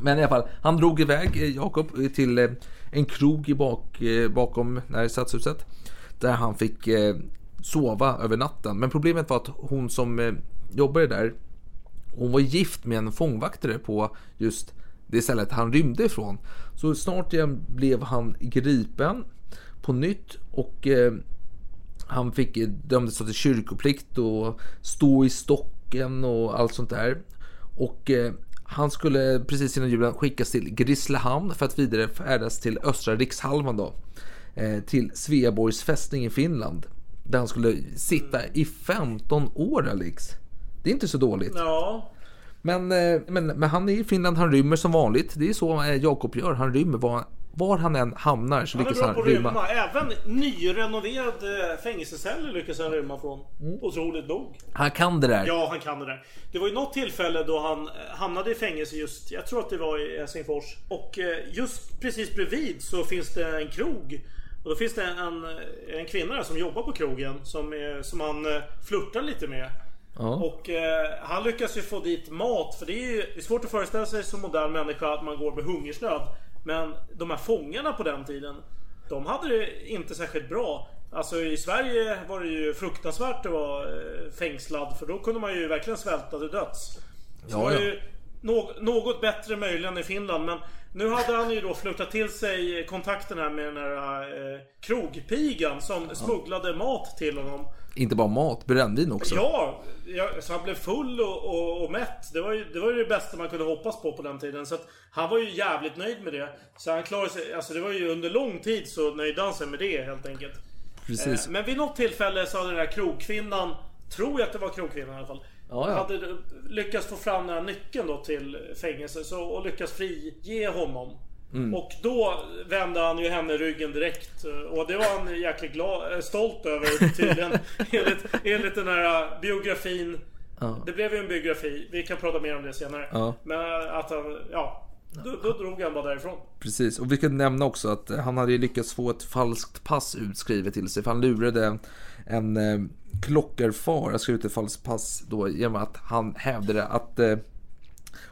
Men i alla fall, han drog iväg Jakob till en krog i bak, bakom det här stadshuset. Där han fick sova över natten. Men problemet var att hon som eh, jobbade där, hon var gift med en fångvaktare på just det stället han rymde ifrån. Så snart igen blev han gripen på nytt och eh, han fick eh, dömdes till kyrkoplikt och stå i stocken och allt sånt där. Och eh, han skulle precis innan julen skickas till Grisslehamn för att vidare färdas till östra rikshalvan då. Eh, till Sveaborgs fästning i Finland. Där han skulle sitta i 15 år Alex. Det är inte så dåligt. Ja. Men, eh, men, men han är i Finland, han rymmer som vanligt. Det är så eh, Jakob gör. Han rymmer var, var han än hamnar så Han lyckas han rymma. rymma. Även nyrenoverade fängelseceller lyckas han rymma från. Otroligt nog. Han kan det där. Ja, han kan det där. Det var ju något tillfälle då han eh, hamnade i fängelse just, jag tror att det var i Helsingfors. Och eh, just precis bredvid så finns det en krog. Och då finns det en, en kvinna där som jobbar på krogen som, är, som han eh, flörtar lite med. Ja. Och eh, han lyckas ju få dit mat för det är ju det är svårt att föreställa sig som modern människa att man går med hungersnöd. Men de här fångarna på den tiden, de hade det inte särskilt bra. Alltså i Sverige var det ju fruktansvärt att vara eh, fängslad för då kunde man ju verkligen svälta till döds. Så Ja, ja. ju nå- något bättre möjligen i Finland men nu hade han ju då flörtat till sig kontakten här med den här eh, krogpigan som smugglade mat till honom. Inte bara mat, brännvin också. Ja, ja, så han blev full och, och, och mätt. Det var, ju, det var ju det bästa man kunde hoppas på på den tiden. Så att han var ju jävligt nöjd med det. Så han klarade sig, alltså det var ju under lång tid så nöjde han sig med det helt enkelt. Precis. Eh, Men vid något tillfälle så hade den där krogkvinnan, tror jag att det var krogkvinnan i alla fall. Ja, ja. Hade lyckats få fram den här nyckeln då till fängelse så, och lyckats frige honom. Mm. Och då vände han ju henne ryggen direkt. Och det var han jäkligt glad, eh, stolt över tydligen. enligt, enligt den här biografin. Ja. Det blev ju en biografi. Vi kan prata mer om det senare. Ja. Men att han, ja. Då, då drog han bara därifrån. Precis, och vi kan nämna också att han hade ju lyckats få ett falskt pass utskrivet till sig. För han lurade en eh, klockerfar att skriva ut ett falskt pass då genom att han hävdade att eh,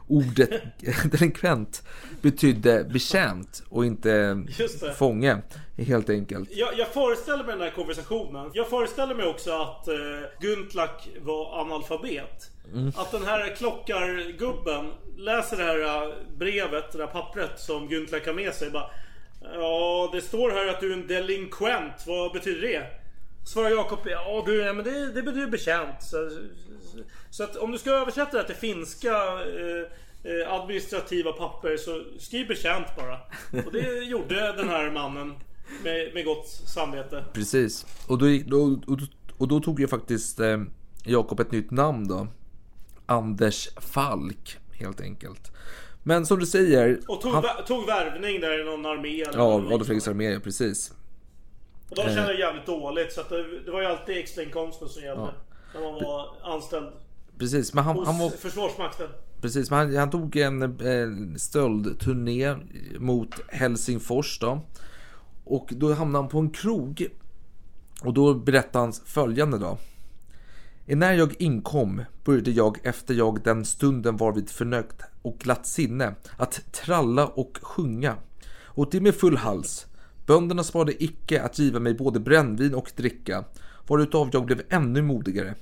ordet delinkvent betydde betjänt och inte det. fånge, helt enkelt. Jag, jag föreställer mig den här konversationen. Jag föreställer mig också att eh, Guntlak var analfabet. Mm. Att den här klockargubben läser det här eh, brevet, det här pappret som Guntlak har med sig. Bara, ja, det står här att du är en delinkvent. Vad betyder det? Svarar Jakob, ja du, ja, men det, det betyder betjänt. Så, så att om du ska översätta det här till finska eh, eh, administrativa papper så skriv betjänt bara. Och det gjorde den här mannen med, med gott samvete. Precis. Och då, då, och, och då tog ju faktiskt eh, Jakob ett nytt namn då. Anders Falk, helt enkelt. Men som du säger... Och tog, han- tog värvning där i någon armé eller Ja, Adolf. Fredriks armé, precis. Och de Eh. kände jävligt dåligt så det, det var ju alltid extrainkomsten som gällde. När man var anställd Precis, men han, hos han var... Försvarsmakten. Precis, men han, han tog en eh, stöldturné mot Helsingfors då. Och då hamnade han på en krog. Och då berättade han följande då. När jag inkom började jag efter jag den stunden var vid förnöjt och glatt sinne att tralla och sjunga. Och det med full hals. Bönderna sparade icke att giva mig både brännvin och dricka, varutav jag blev ännu modigare.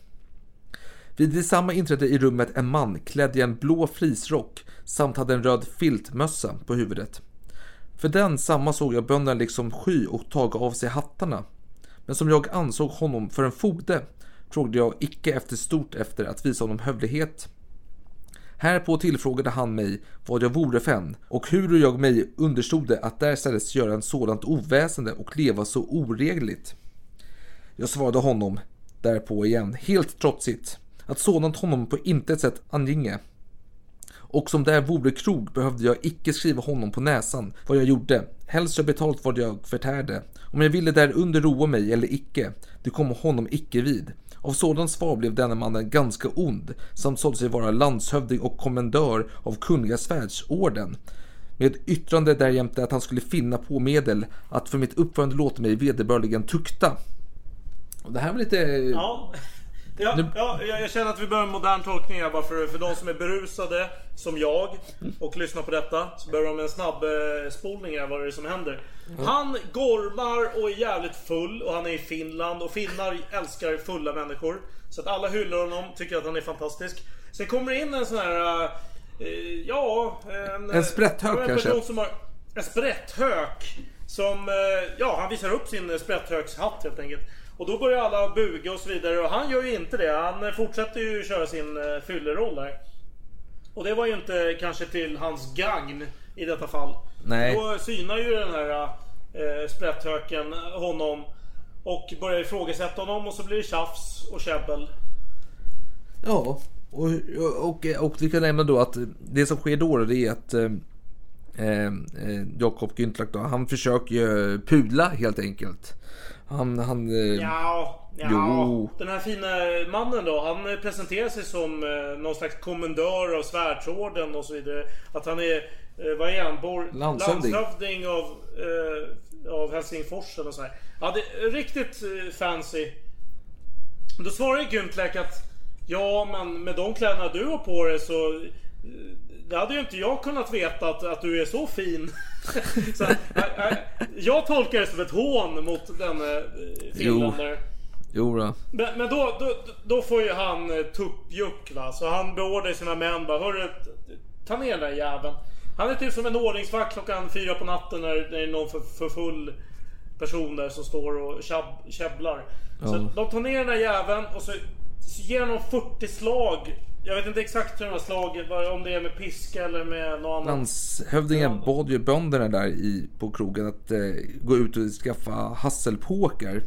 Vid detsamma inträdde i rummet en man klädd i en blå frisrock samt hade en röd filtmössa på huvudet. För den samma såg jag bönderna liksom sky och taga av sig hattarna. Men som jag ansåg honom för en fogde frågade jag icke efter stort efter att visa honom hövlighet. Härpå tillfrågade han mig vad jag vore för en och hur jag mig understode att därstädes göra en sådant oväsende och leva så oregligt. Jag svarade honom därpå igen, helt trotsigt, att sådant honom på intet sätt anginge. Och som där vore krog behövde jag icke skriva honom på näsan vad jag gjorde, helst jag betalt vad jag förtärde. Om jag ville där under roa mig eller icke, det kom honom icke vid. Av sådant svar blev denna mannen ganska ond, samt sålde sig vara landshövding och kommendör av Kungliga svärdsorden. Med yttrande därjämte att han skulle finna på medel att för mitt uppförande låta mig vederbörligen tukta. Och det här var lite... Ja. Ja, ja, jag känner att vi behöver en modern tolkning här bara för, för de som är berusade som jag och lyssnar på detta så behöver de en snabb eh, spolning här vad det är som händer. Han gormar och är jävligt full och han är i Finland och finnar älskar fulla människor. Så att alla hyllar honom, tycker att han är fantastisk. Sen kommer det in en sån här, eh, ja... En, En sprätthök en kanske? som har en sprätthök. Som, eh, ja han visar upp sin sprätthökshatt helt enkelt. Och då börjar alla buga och så vidare och han gör ju inte det. Han eh, fortsätter ju köra sin eh, fylleroll där. Och det var ju inte kanske till hans gagn i detta fall. Nej. Då synar ju den här eh, sprätthöken honom. Och börjar ifrågasätta honom och så blir det tjafs och käbbel. Ja, och, och, och vi kan nämna då att det som sker då det är att eh, eh, Jakob Güntlach då, han försöker ju pudla helt enkelt. Han, han... Eh, Ja, ja. Jo. Den här fina mannen då, han presenterar sig som eh, någon slags kommendör av svärdsorden och så vidare. Att han är, eh, vad är han? Bor, Landshövding. landshövding av, av Helsingfors eller så här. Ja, det är riktigt fancy. Då svarar ju Güntlach att Ja, men med de kläderna du har på dig så det hade ju inte jag kunnat veta att, att du är så fin. så, äh, jag tolkar det som ett hån mot denne eh, finländare. Jo då. Men, men då, då, då får ju han eh, tuppjuck va. Så han beordrar sina män bara Hörru, ta ner den jäveln. Han är typ som en ordningsvakt klockan fyra på natten när, när det är någon för, för full person där som står och käbblar. Så Ja. de tar ner den där jäveln och så, så ger de 40 slag. Jag vet inte exakt hur de här slagen, vad- om det är med piska eller med något annat. Landshövdingen bad ju bönderna där i, på krogen att eh, gå ut och skaffa hasselpåkar.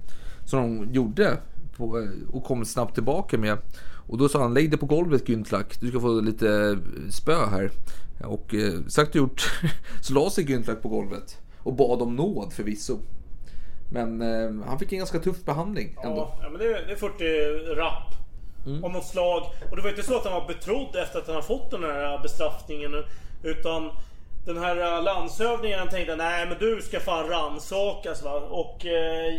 Som de gjorde på, eh, och kom snabbt tillbaka med. Och då sa han lägg dig på golvet Güntlach, du ska få lite eh, spö här. Och eh, sagt och gjort så la sig Güntlach på golvet och bad om nåd förvisso. Men eh, han fick en ganska tuff behandling ändå. Ja, ja, men det är, det är 40 rapp. Mm. Om något slag. Och det var inte så att han var betrodd efter att han har fått den här äh, bestraffningen. Utan den här äh, landshövdingen tänkte nej men du ska fan rannsakas va. Och eh,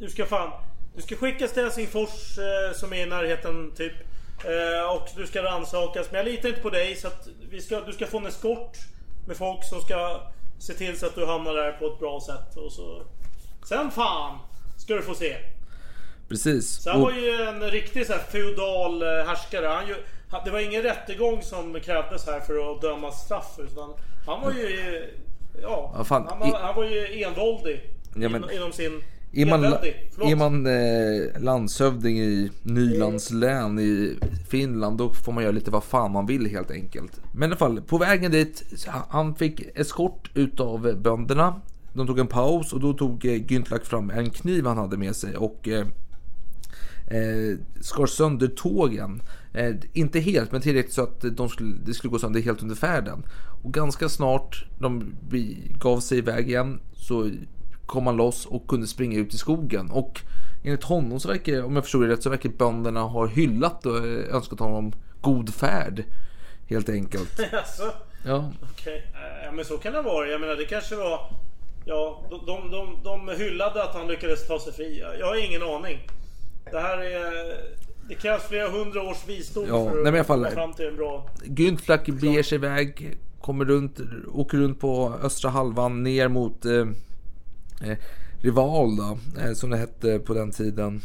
du ska fan... Du ska skickas till Helsingfors eh, som är i närheten typ. Eh, och du ska rannsakas. Men jag litar inte på dig så att vi ska, du ska få en eskort med folk som ska se till så att du hamnar där på ett bra sätt. Och så... Sen fan ska du få se. Precis. Så han Och- var ju en riktig så här feodal eh, härskare. Han ju, det var ingen rättegång som krävdes här för att döma straff. Utan han var ju... eh, Ja, Ja, fan, han, var, i- han var ju envåldig. Ja, men- inom, sin... Är man, är man eh, landshövding i Nylands län i Finland då får man göra lite vad fan man vill helt enkelt. Men i alla fall, på vägen dit, han fick eskort utav bönderna. De tog en paus och då tog eh, Güntlach fram en kniv han hade med sig och eh, eh, skar sönder tågen. Eh, inte helt, men tillräckligt så att de skulle, det skulle gå sönder helt under färden. Och ganska snart de gav sig iväg igen så kom han loss och kunde springa ut i skogen. Och enligt honom så verkar, om jag förstod det rätt, så verkar bönderna ha hyllat och eh, önskat honom god färd. Helt enkelt. Alltså, Ja, okej. Eh, Ja men så kan det vara. Jag menar det kanske var... Ja, de, de, de, de hyllade att han lyckades ta sig fri. Jag har ingen aning. Det här är... Det krävs flera hundra års visdom Ja, för nej, men i alla att fall- komma fram till en bra... Güntlach beger sig iväg, kommer runt, åker runt på östra halvan ner mot eh, eh, Rival då, eh, som det hette på den tiden.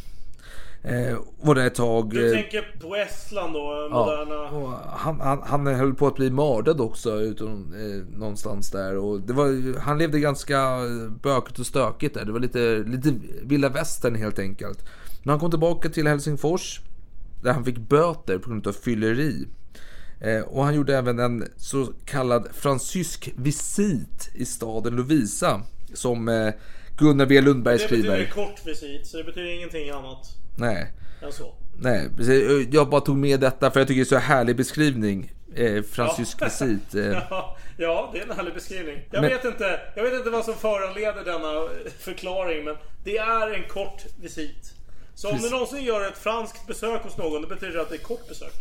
Eh, var det ett tag. Du eh, tänker på Estland då? Ja, Moderna... och han, han, han höll på att bli mördad också utom, eh, någonstans där. Och det var, han levde ganska bökigt och stökigt där. Det var lite, lite vilda västern helt enkelt. När han kom tillbaka till Helsingfors, där han fick böter på grund av fylleri. Eh, och han gjorde även en så kallad fransysk visit i staden Lovisa. Som eh, Gunnar W Lundberg Det betyder skriver. kort visit, så det betyder ingenting annat Nej. än så. Nej, precis. jag bara tog med detta för jag tycker det är så härlig beskrivning. Eh, fransysk Ja. visit. Eh, Ja, ja, det är en härlig beskrivning. Jag, Men- vet inte, jag vet inte vad som föranleder denna förklaring, men det är en kort visit. Så om du någonsin gör ett franskt besök hos någon, det betyder det att det är kort besök.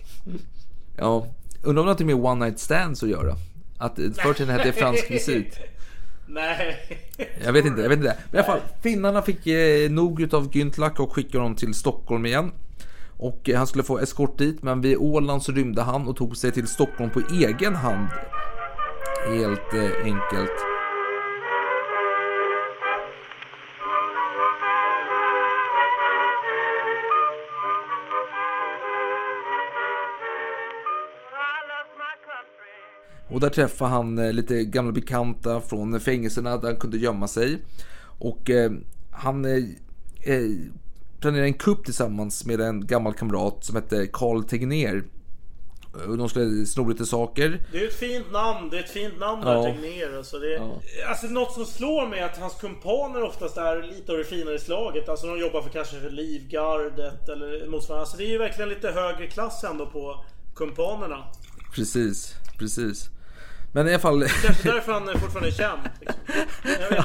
ja, undrar om det har med one night stands att göra? Att förr tiden hette fransk visit. Nej. Jag vet inte, jag vet inte. Men i alla fall, finnarna fick eh, nog utav Güntlach och skickade honom till Stockholm igen. Och eh, han skulle få eskort dit, men vid Åland så rymde han och tog sig till Stockholm på egen hand. Helt eh, enkelt. Och där träffade han eh, lite gamla bekanta från fängelserna där han kunde gömma sig. Och eh, han eh, planerade en kupp tillsammans med en gammal kamrat som hette Karl Tegnér. Och De skulle sno lite saker. Det är ett fint namn, det är ett fint namn där, Ja. Tegnér. Alltså, det, Ja. alltså något som slår mig är att hans kumpaner oftast är lite av det finare slaget. Alltså de jobbar för kanske för Livgardet eller motsvarande. Alltså det är ju verkligen lite högre klass ändå på kumpanerna. Precis, precis. Men i alla fall... Kanske därför han fortfarande är känd. Liksom. Inte.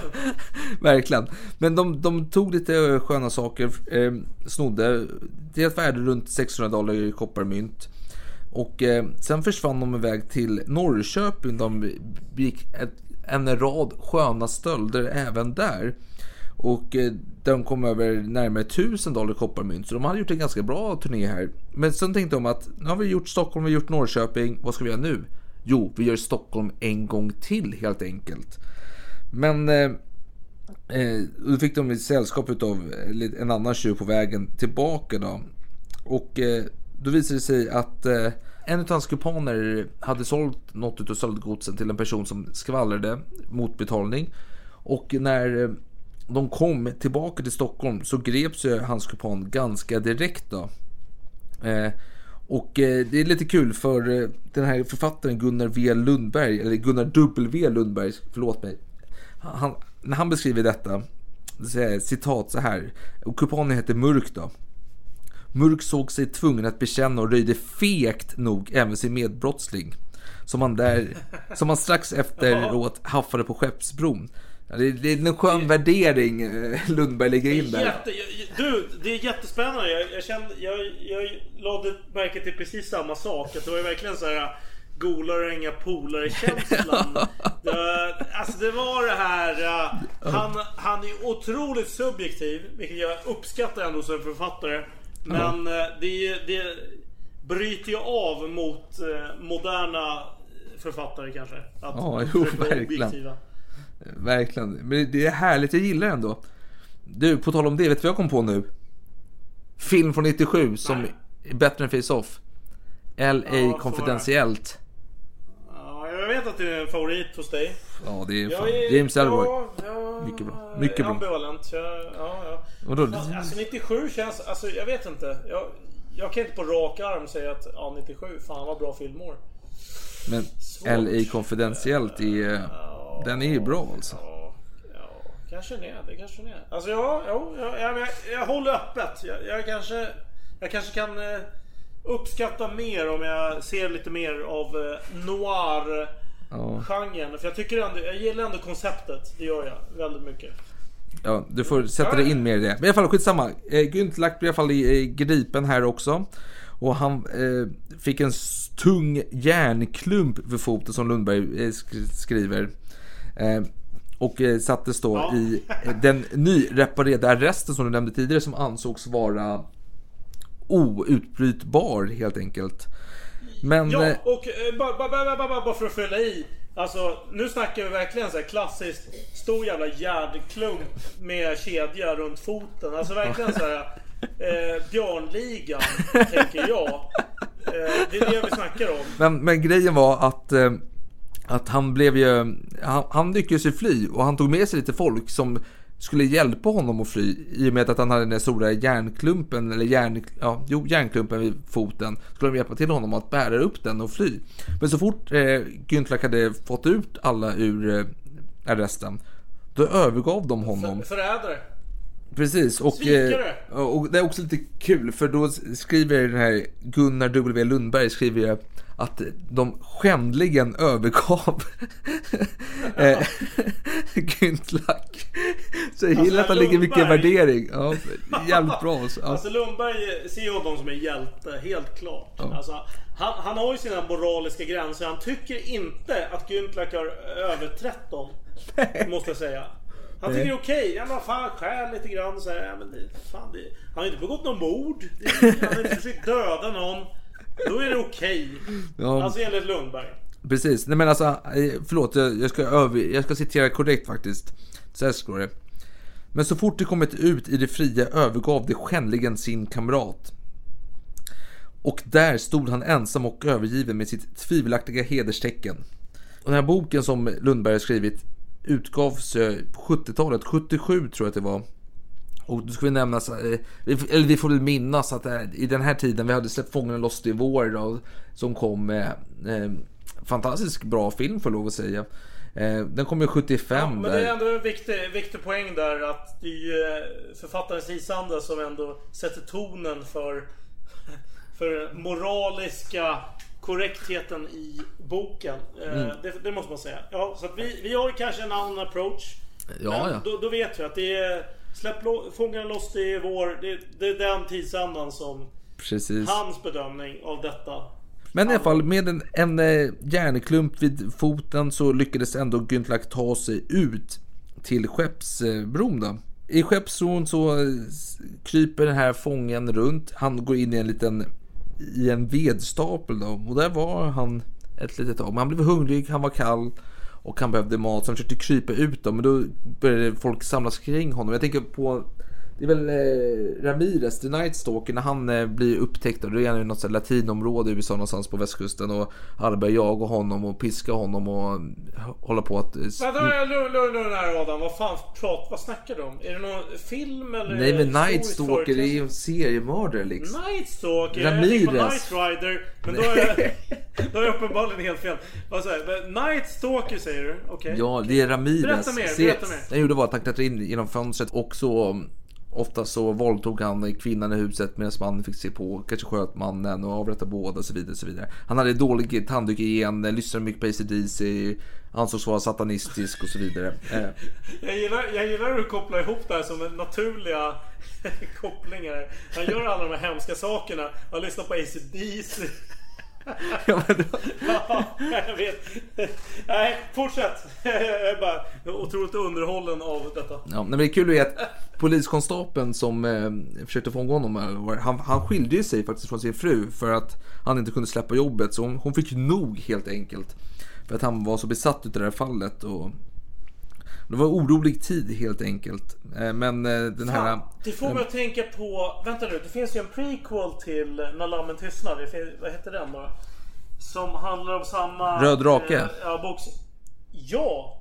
Verkligen. Men de, de tog lite sköna saker, eh, snodde. Det är ett värde runt 600 dollar i kopparmynt. Och eh, sen försvann de iväg till Norrköping. De ett, en rad sköna stölder även där. Och eh, de kom över närmare 1000 dollar kopparmynt. Så de hade gjort en ganska bra turné här. Men sen tänkte de att nu har vi gjort Stockholm, vi har gjort Norrköping. Vad ska vi göra nu? Jo, vi gör Stockholm en gång till helt enkelt. Men eh, eh då fick de ett sällskap av eh, en annan tjuv på vägen tillbaka då. Och eh, då visade det sig att eh, en av hans kuponer hade sålt något av stöldgodsen till en person som skvallrade mot betalning. Och när eh, de kom tillbaka till Stockholm så greps ju hans kupon ganska direkt då. Eh, och eh, det är lite kul för eh, den här författaren Gunnar V Lundberg, eller Gunnar W Lundberg, förlåt mig. Han, när han beskriver detta, så citat så här, och kuponen heter Mörk då. Mörk såg sig tvungen att bekänna och röjde fegt nog även sin medbrottsling. Som han, där, som han strax efteråt haffade på Skeppsbron. Det, är- det är en skön värdering eh, Lundberg lägger in där. Jätte, du, det är jättespännande. Jag, jag, kände, jag, jag lade märke till precis samma sak. Att det var ju verkligen så här golare och inga polare känslan. det, alltså det var det här. uh, Han, han är otroligt subjektiv. Vilket jag uppskattar ändå som författare. Men uh, det är det, bryter ju av mot moderna författare kanske. Att Ja, jo, verkligen. objektiva. Verkligen. Men det är härligt, jag gillar det ändå. Du, på tal om det, vet du vad jag kom på nu? Film från 97 som är bättre än Face-Off. L.A. Ja, Konfidentiellt. Ja, jag vet att det är en favorit hos dig. Ja, det är fan är- James Ellroy. Ja, ja, Mycket bra. Mycket bra. Ambivalent. Jag, ja, ja. Vadå? Alltså 97 känns, alltså jag vet inte. Jag, jag kan inte på rak arm säga att ja, 97, fan vad bra filmår. Men L.A. Konfidentiellt är... Den är ju bra alltså. Kanske det, det kanske det är. Alltså ja, jo, ja, ja, men jag, jag håller öppet. Jag, jag kanske, jag kanske kan eh, uppskatta mer om jag ser lite mer av eh, noir-genren. För jag tycker ändå, jag gillar ändå konceptet. Det gör jag väldigt mycket. Ja, du får sätta dig in mer i det. Men i alla fall skitsamma. Eh, Günther blir i alla fall eh, gripen här också. Och han eh, fick en tung järnklump vid foten som Lundberg eh, sk- skriver. Eh, och eh, sattes då Ja. i eh, den nyreparerade arresten som du nämnde tidigare som ansågs vara outbrytbar helt enkelt. Men Ja, och bara, bara, bara, bara, bara för att fylla i. Alltså, nu snackar vi verkligen så här klassiskt stor jävla järnklump med kedja runt foten. Alltså verkligen så här eh, Björnligan, tänker jag. Eh, det är det vi snackar om. Men, men grejen var att, eh, att han blev ju, han, han lyckades ju fly och han tog med sig lite folk som skulle hjälpa honom att fly i och med att han hade den där stora järnklumpen, eller järn, ja, jo, järnklumpen vid foten. Skulle de hjälpa till honom att bära upp den och fly. Men så fort eh, Günther hade fått ut alla ur eh, arresten, då övergav de honom. Förrädare. Precis, och, Svikare. eh, och det är också lite kul för då skriver den här Gunnar W. Lundberg skriver att de skändligen övergav eh, Güntlak. Så jag gillar att det ligger mycket värdering. Ja, jävligt bra. alltså. Ja. Alltså Lundberg ser ju honom som en hjälte, helt klart. Alltså, han, han har ju sina moraliska gränser. Han tycker inte att Günther har överträtt dem. Måste jag säga. Han tycker det är okej. Ja men fan, skär lite grann så här. Ja, men det, fan, det, han har inte begått någon mord. Det, han har inte försökt döda någon. Då är det okej. Ja. Alltså enligt Lundberg. Precis, nej men alltså, eh, förlåt, jag, ska över, jag ska citera korrekt faktiskt. Så här står det. Men så fort det kommit ut i det fria övergav det skändligen sin kamrat. Och där stod han ensam och övergiven med sitt tvivelaktiga hederstecken. Och den här boken som Lundberg har skrivit utgavs på 70-talet, 77 tror jag att det var. Och då ska vi nämna, så- eh, eller vi får väl minnas att eh, i den här tiden, vi hade släppt Fångarna loss i vår då, som kom med eh, fantastiskt bra film får jag lov att säga. Eh, den kom ju 75 Ja, men det är ändå en viktig, viktig poäng där att det är ju eh, författarens isanda som ändå sätter tonen för, för moraliska korrektheten i boken. Eh, Mm. Det, det måste man säga. Ja, så vi, vi har kanske en annan approach. Ja, men ja. Då, då vet vi att det är Släpp lo- Fångarna loss i vår. Det, det är den tidsandan som Precis. hans bedömning av detta. Men i alla fall med en, en eh, järnklump vid foten så lyckades ändå Güntlak ta sig ut till Skeppsbron då. I Skeppsbron så eh, kryper den här fången runt. Han går in i en liten i en vedstapel då och där var han ett litet tag. Men han blev hungrig, han var kall och han behövde mat så han försökte krypa ut då men då började folk samlas kring honom. Jag tänker på det är väl eh, Ramirez, The Night Stalker, när han eh, blir upptäckt. Och då är han i något latinområde i USA någonstans på västkusten. Och alla börjar jaga honom och piska honom och h- hålla på att... eh, Vänta, lugn, lugn, lugn här Adam. Vad fan prat, vad snackar du om? Är det någon film eller? Nej men Night historiskt Stalker det är ju en seriemördare liksom. Night Stalker? Jag Ramirez. Night Rider. Men då jag, då har jag uppenbarligen helt fel. Vad säger jag? Men Night Stalker säger du? Okej. Ja, det är Ramirez. Berätta mer, berätta mer. Det han gjorde var att han klättrade in genom fönstret och så Ofta så våldtog han kvinnan i huset medan mannen fick se på, kanske sköt mannen och avrättade båda och så vidare. Och så vidare. Han hade dålig tandhygien, eh, lyssnade mycket på ACDC, ansågs vara satanistisk och så vidare. Eh. Jag gillar, jag gillar hur du kopplar ihop det här som naturliga kopplingar. Han gör alla de här hemska sakerna. Han lyssnar på ACDC. Ja, Ja, jag vet. Nej, fortsätt. Jag är bara otroligt underhållen av detta. Ja, men det är kul är att poliskonstapeln som eh, försökte fånga honom, han, han skilde sig faktiskt från sin fru för att han inte kunde släppa jobbet. Så hon, hon fick nog helt enkelt. För att han var så besatt utav det här fallet. Och det var orolig tid helt enkelt. Eh, men eh, den här... Fan, det får mig att tänka på... Vänta nu, det finns ju en prequel till När lammen tystnar. Det vad heter den bara? Som handlar om samma... Röd drake? Eh, ja, box... Ja!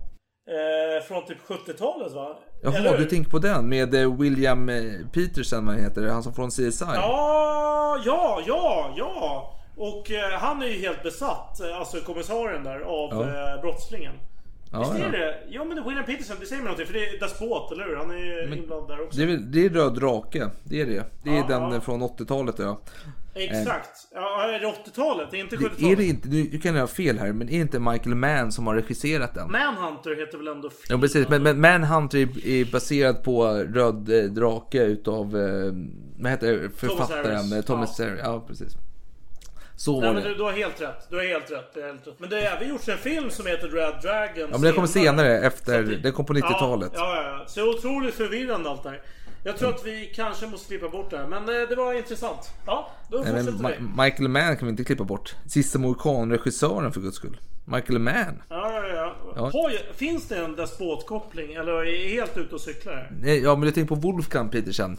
Eh, från typ 70-talet va? Jaha, du tänker på den med eh, William Peterson, vad heter han som från CSI? Ja, ja, ja, ja! Och eh, han är ju helt besatt, alltså kommissarien där, av Ja. brottslingen. Ja, Visst är ja. det? Ja men det William Peterson, det säger mig någonting för det är Despot, eller hur? Han är ju inblandad där också. Det är, det är Röd drake, det är det. Det är Ja, den ja. eh, från 80-talet ja. Exakt. Ja, är det 80-talet? Det är inte Det, 70-talet? är det inte, nu kan jag ha fel här, men är det inte Michael Mann som har regisserat den? Manhunter heter väl ändå Ja precis, men, men Manhunter är, är baserad på Röd eh, drake utav, eh, vad heter författaren? Harris. Eh, Thomas Ja. Harris. Ja precis. Så Nej var men det. du, du har helt rätt. Du har helt rätt. Du har helt rätt. Men det har även gjorts en film som heter Red Dragon. Ja men det kommer senare, efter, det kom på 90-talet. Ja, ja, ja. Så otroligt förvirrande allt det här. Jag tror att vi kanske måste klippa bort det här. Men eh, det var intressant. Ja, då Nej, men fortsätter vi. Ma- Michael Mann kan vi inte klippa bort. Sista Mohikan-regissören för guds skull. Michael Mann. Ja, ja, ja. Ja. Har finns det en despotkoppling? Eller är jag helt ute och cyklar här? Nej, Ja men du tänker på Wolfgang Petersen.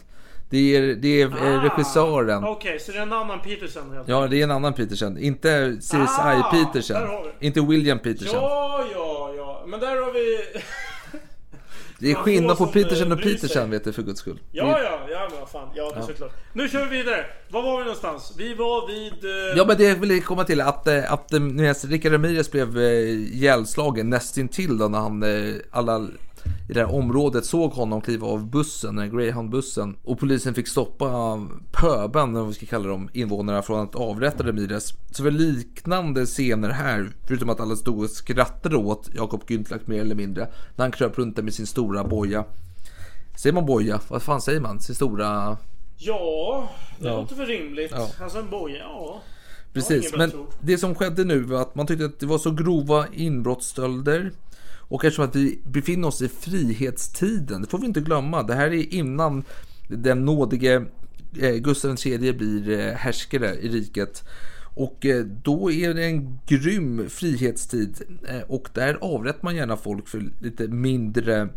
Det är, det är eh, regissören. Ah, Okej, så det är en annan Peterson helt Ja, det är en annan Petersen. Inte CSI Ah, Petersen. Inte William Petersen. Ja, ja, ja. Men där har vi... det är skillnad på som, Petersen eh, och. Petersen vet du för guds skull. Ja, ja, ja, men fan. Ja, det är Ja. såklart. Nu kör vi vidare. Var var vi någonstans? Vi var vid... eh, Ja men det jag komma till att, eh, att eh, är Rickard Ramirez blev eh, ihjälslagen nästintill då när han, eh, alla i det här området såg honom kliva av bussen, den Greyhound-bussen. Och polisen fick stoppa pöben, eller vad vi ska kalla dem, invånarna från att avrätta Ramirez. Så det var liknande scener här, förutom att alla stod och skrattade åt Jakob Güntlach mer eller mindre. När han kröp runt där med sin stora boja. Säger man boja? Vad fan säger man? Sin stora... Ja, det Ja. låter väl rimligt. Ja. Alltså en boja, ja. Precis, men det som skedde nu var att man tyckte att det var så grova inbrottsstölder. Och eftersom att vi befinner oss i frihetstiden, det får vi inte glömma. Det här är innan den nådige eh, Gustav III blir eh, härskare i riket. Och eh, då är det en grym frihetstid. Och där avrättar man gärna folk för lite mindre,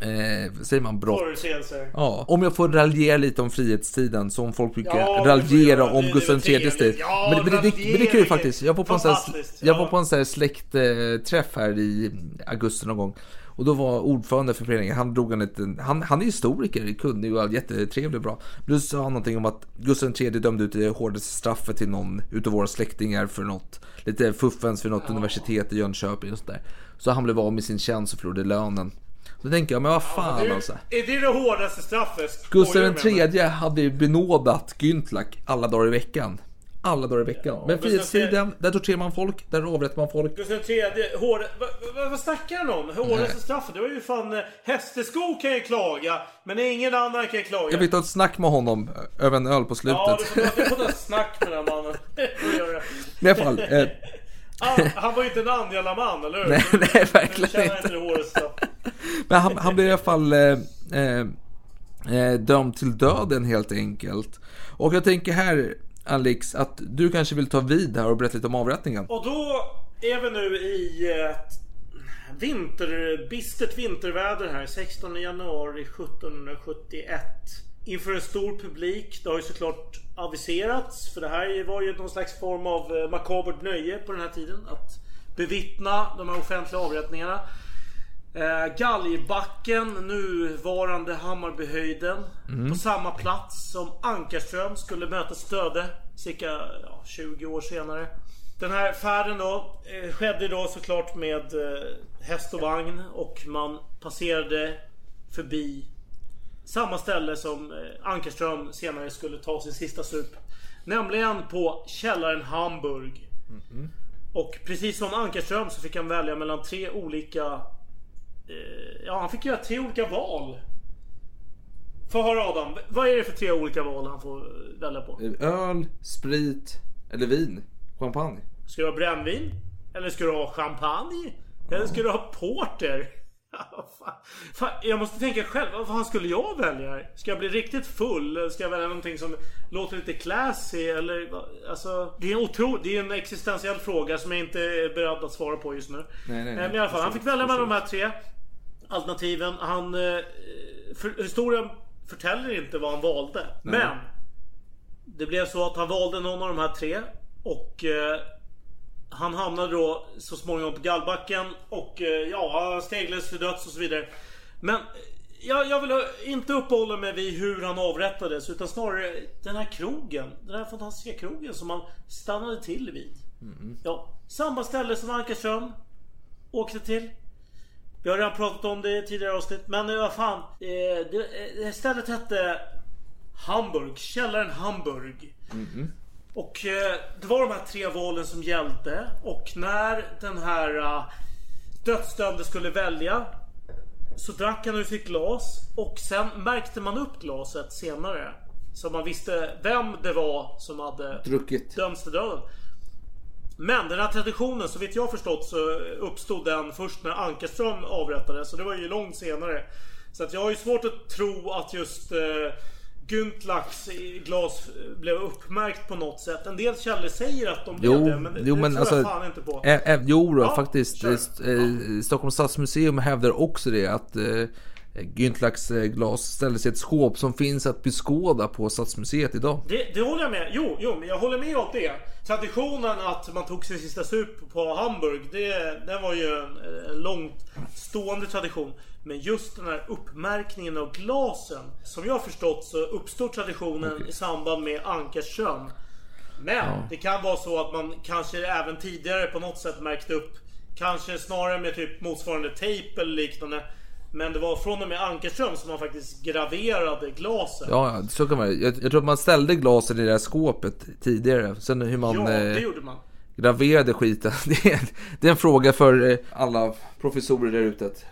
eh, säger man, brott. Ja, om jag får raljera lite om frihetstiden som folk brukar Ja, raljera om Gustav IIIs tid. Ja, men, men, det, det, men det är kul faktiskt. Jag var på en sån här, jag ja. var på en sån här släktträff här i augusti någon gång. Och då var ordförande för föreningen, han drog en liten, han, han är historiker, kunnig och jättetrevlig och bra. Men då sa han någonting om att Gustav III dömde ut det hårdaste straffet till någon utav våra släktingar för något, lite fuffens för något universitet i Jönköping och sådär. Så han blev av med sin tjänst och förlorade lönen. Då tänker jag, men vad fan Du, alltså. Är det det hårdaste straffet? Gustav? III hade ju benådat Güntlach alla dagar i veckan. Alla dagar i veckan. Men Gustav frihetstiden, där torterar man folk, där avrättar man folk. Gustav III, hård... Vad, vad, vad snackar han om? Hårdaste straffet? Det var ju fan... eh, Hästeskog kan ju klaga, men ingen annan kan klaga. Jag fick ta ett snack med honom över en öl på slutet. Ja, du får, ta ett snack med den mannen. I alla fall, eh, Han, han var ju inte en Angela-man, eller hur? Nej, nej, verkligen inte. Men han, han blev i alla fall eh, eh, eh, dömd till döden helt enkelt. Och jag tänker här, Alex, att du kanske vill ta vid här och berätta lite om avrättningen. Och då är vi nu i ett vinter, bistert vinterväder här. 16 januari 1771. Inför en stor publik. Det har ju såklart aviserats. För det här var ju någon slags form av eh, makabert nöje på den här tiden. Att bevittna de här offentliga avrättningarna. Eh, Galgbacken, nuvarande Hammarbyhöjden. Mm. På samma plats som Ankarström skulle möta Stöde cirka ja, 20 år senare. Den här färden då eh, skedde då såklart med eh, häst och vagn och man passerade förbi samma ställe som eh, Ankarström senare skulle ta sin sista sup. Nämligen på källaren Hamburg. Och precis som Ankarström så fick han välja mellan tre olika... Eh, ja, han fick göra tre olika val. Få höra Adam, vad är det för tre olika val han får välja på? Öl, sprit eller vin. Champagne. Ska du ha brännvin? Eller ska du ha champagne? Eller ska du ha porter? Ja, fan. Fan, jag måste tänka själv, vad fan skulle jag välja? Ska jag bli riktigt full? Eller ska jag välja någonting som låter lite classy? Eller, alltså, det, är en otro, det är en existentiell fråga som jag inte är beredd att svara på just nu. Nej, nej, nej. Eh, Men i alla fall, han fick välja mellan de här tre alternativen. Han, eh, för, historien förtäller inte vad han valde. Men det blev så att han valde någon av de här tre. Och eh, han hamnade då så småningom på gallbacken. Och eh, ja, steglades till döds och så vidare. Men eh, jag, jag vill inte uppehålla mig vid hur han avrättades. Utan snarare den här krogen. Den här fantastiska krogen som han stannade till vid. Ja, samma ställe som Ankarsson åkte till. Vi har redan pratat om det i tidigare avsnitt. Men eh, vad fan. Eh, det, eh, stället hette Hamburg. Källaren Hamburg. Och eh, det var de här tre valen som gällde. Och när den här uh, dödsdömde skulle välja. Så drack han ur sitt glas. Och sen märkte man upp glaset senare. Så man visste vem det var som hade Druckit. dömts till döden. Men den här traditionen, så vitt jag förstått så uppstod den först när Ankarström avrättades. Så det var ju långt senare. Så att jag har ju svårt att tro att just eh, Güntlachs glas blev uppmärkt på något sätt. En del källor säger att de blev Jo, det, men det, jo det men tror alltså... jag fan inte på. Ä, ä, jo då, Ja, faktiskt. kör. Eh, Stockholms stadsmuseum hävdar också det att eh, Güntlachs eh, glas ställdes i ett skåp som finns att beskåda på Stadsmuseet idag. Det, det håller jag med. Jo, jo, men jag håller med om det. Traditionen att man tog sin sista sup på Hamburg, det, det var ju en, en långt stående tradition. Men just den här uppmärkningen av glasen. Som jag har förstått så uppstod traditionen i samband med Ankarsström. Men det kan vara så att man kanske även tidigare på något sätt märkte upp Kanske snarare med typ motsvarande tejp eller liknande Men det var från och med Ankarström som man faktiskt graverade glasen Ja, så kan man jag, jag tror att man ställde glasen i det här skåpet tidigare. Sen hur man Ja, det eh, gjorde man graverade skiten. Det är, det är en fråga för eh, alla professorer där ute att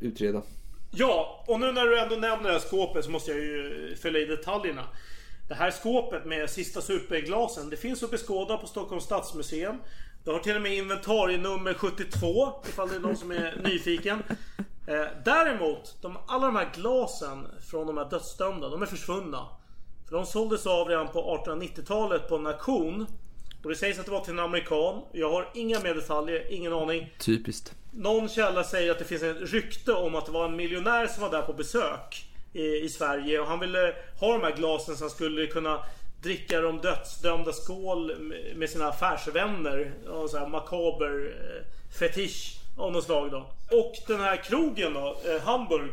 utreda. Ja, och nu när du ändå nämner det här skåpet så måste jag ju fylla i detaljerna. Det här skåpet med sista superglasen, det finns att beskåda på Stockholms stadsmuseum. Det har till och med inventarienummer 72, ifall det är någon som är nyfiken. Eh, däremot, de, alla de här glasen från de här dödsdömda, de är försvunna. För de såldes av redan på 1890-talet på en auktion. Och det sägs att det var till en amerikan. Jag har inga mer detaljer, ingen aning. Typiskt. Någon källa säger att det finns ett rykte om att det var en miljonär som var där på besök i, i Sverige och han ville ha de här glasen så han skulle kunna dricka de dödsdömda skål med- sina affärsvänner. Och så här makaber eh, fetisch av något slag då. Och den här krogen då, eh, Hamburg.